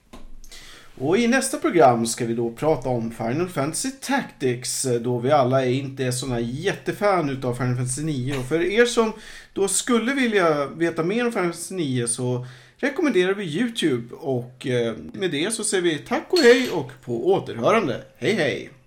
S1: Och i nästa program ska vi då prata om Final Fantasy Tactics eh, då vi alla är inte är sådana jättefan utav Final Fantasy 9. Och för er som då skulle vilja veta mer om Final Fantasy 9 så rekommenderar vi Youtube och eh, med det så säger vi tack och hej och på återhörande. Hej hej!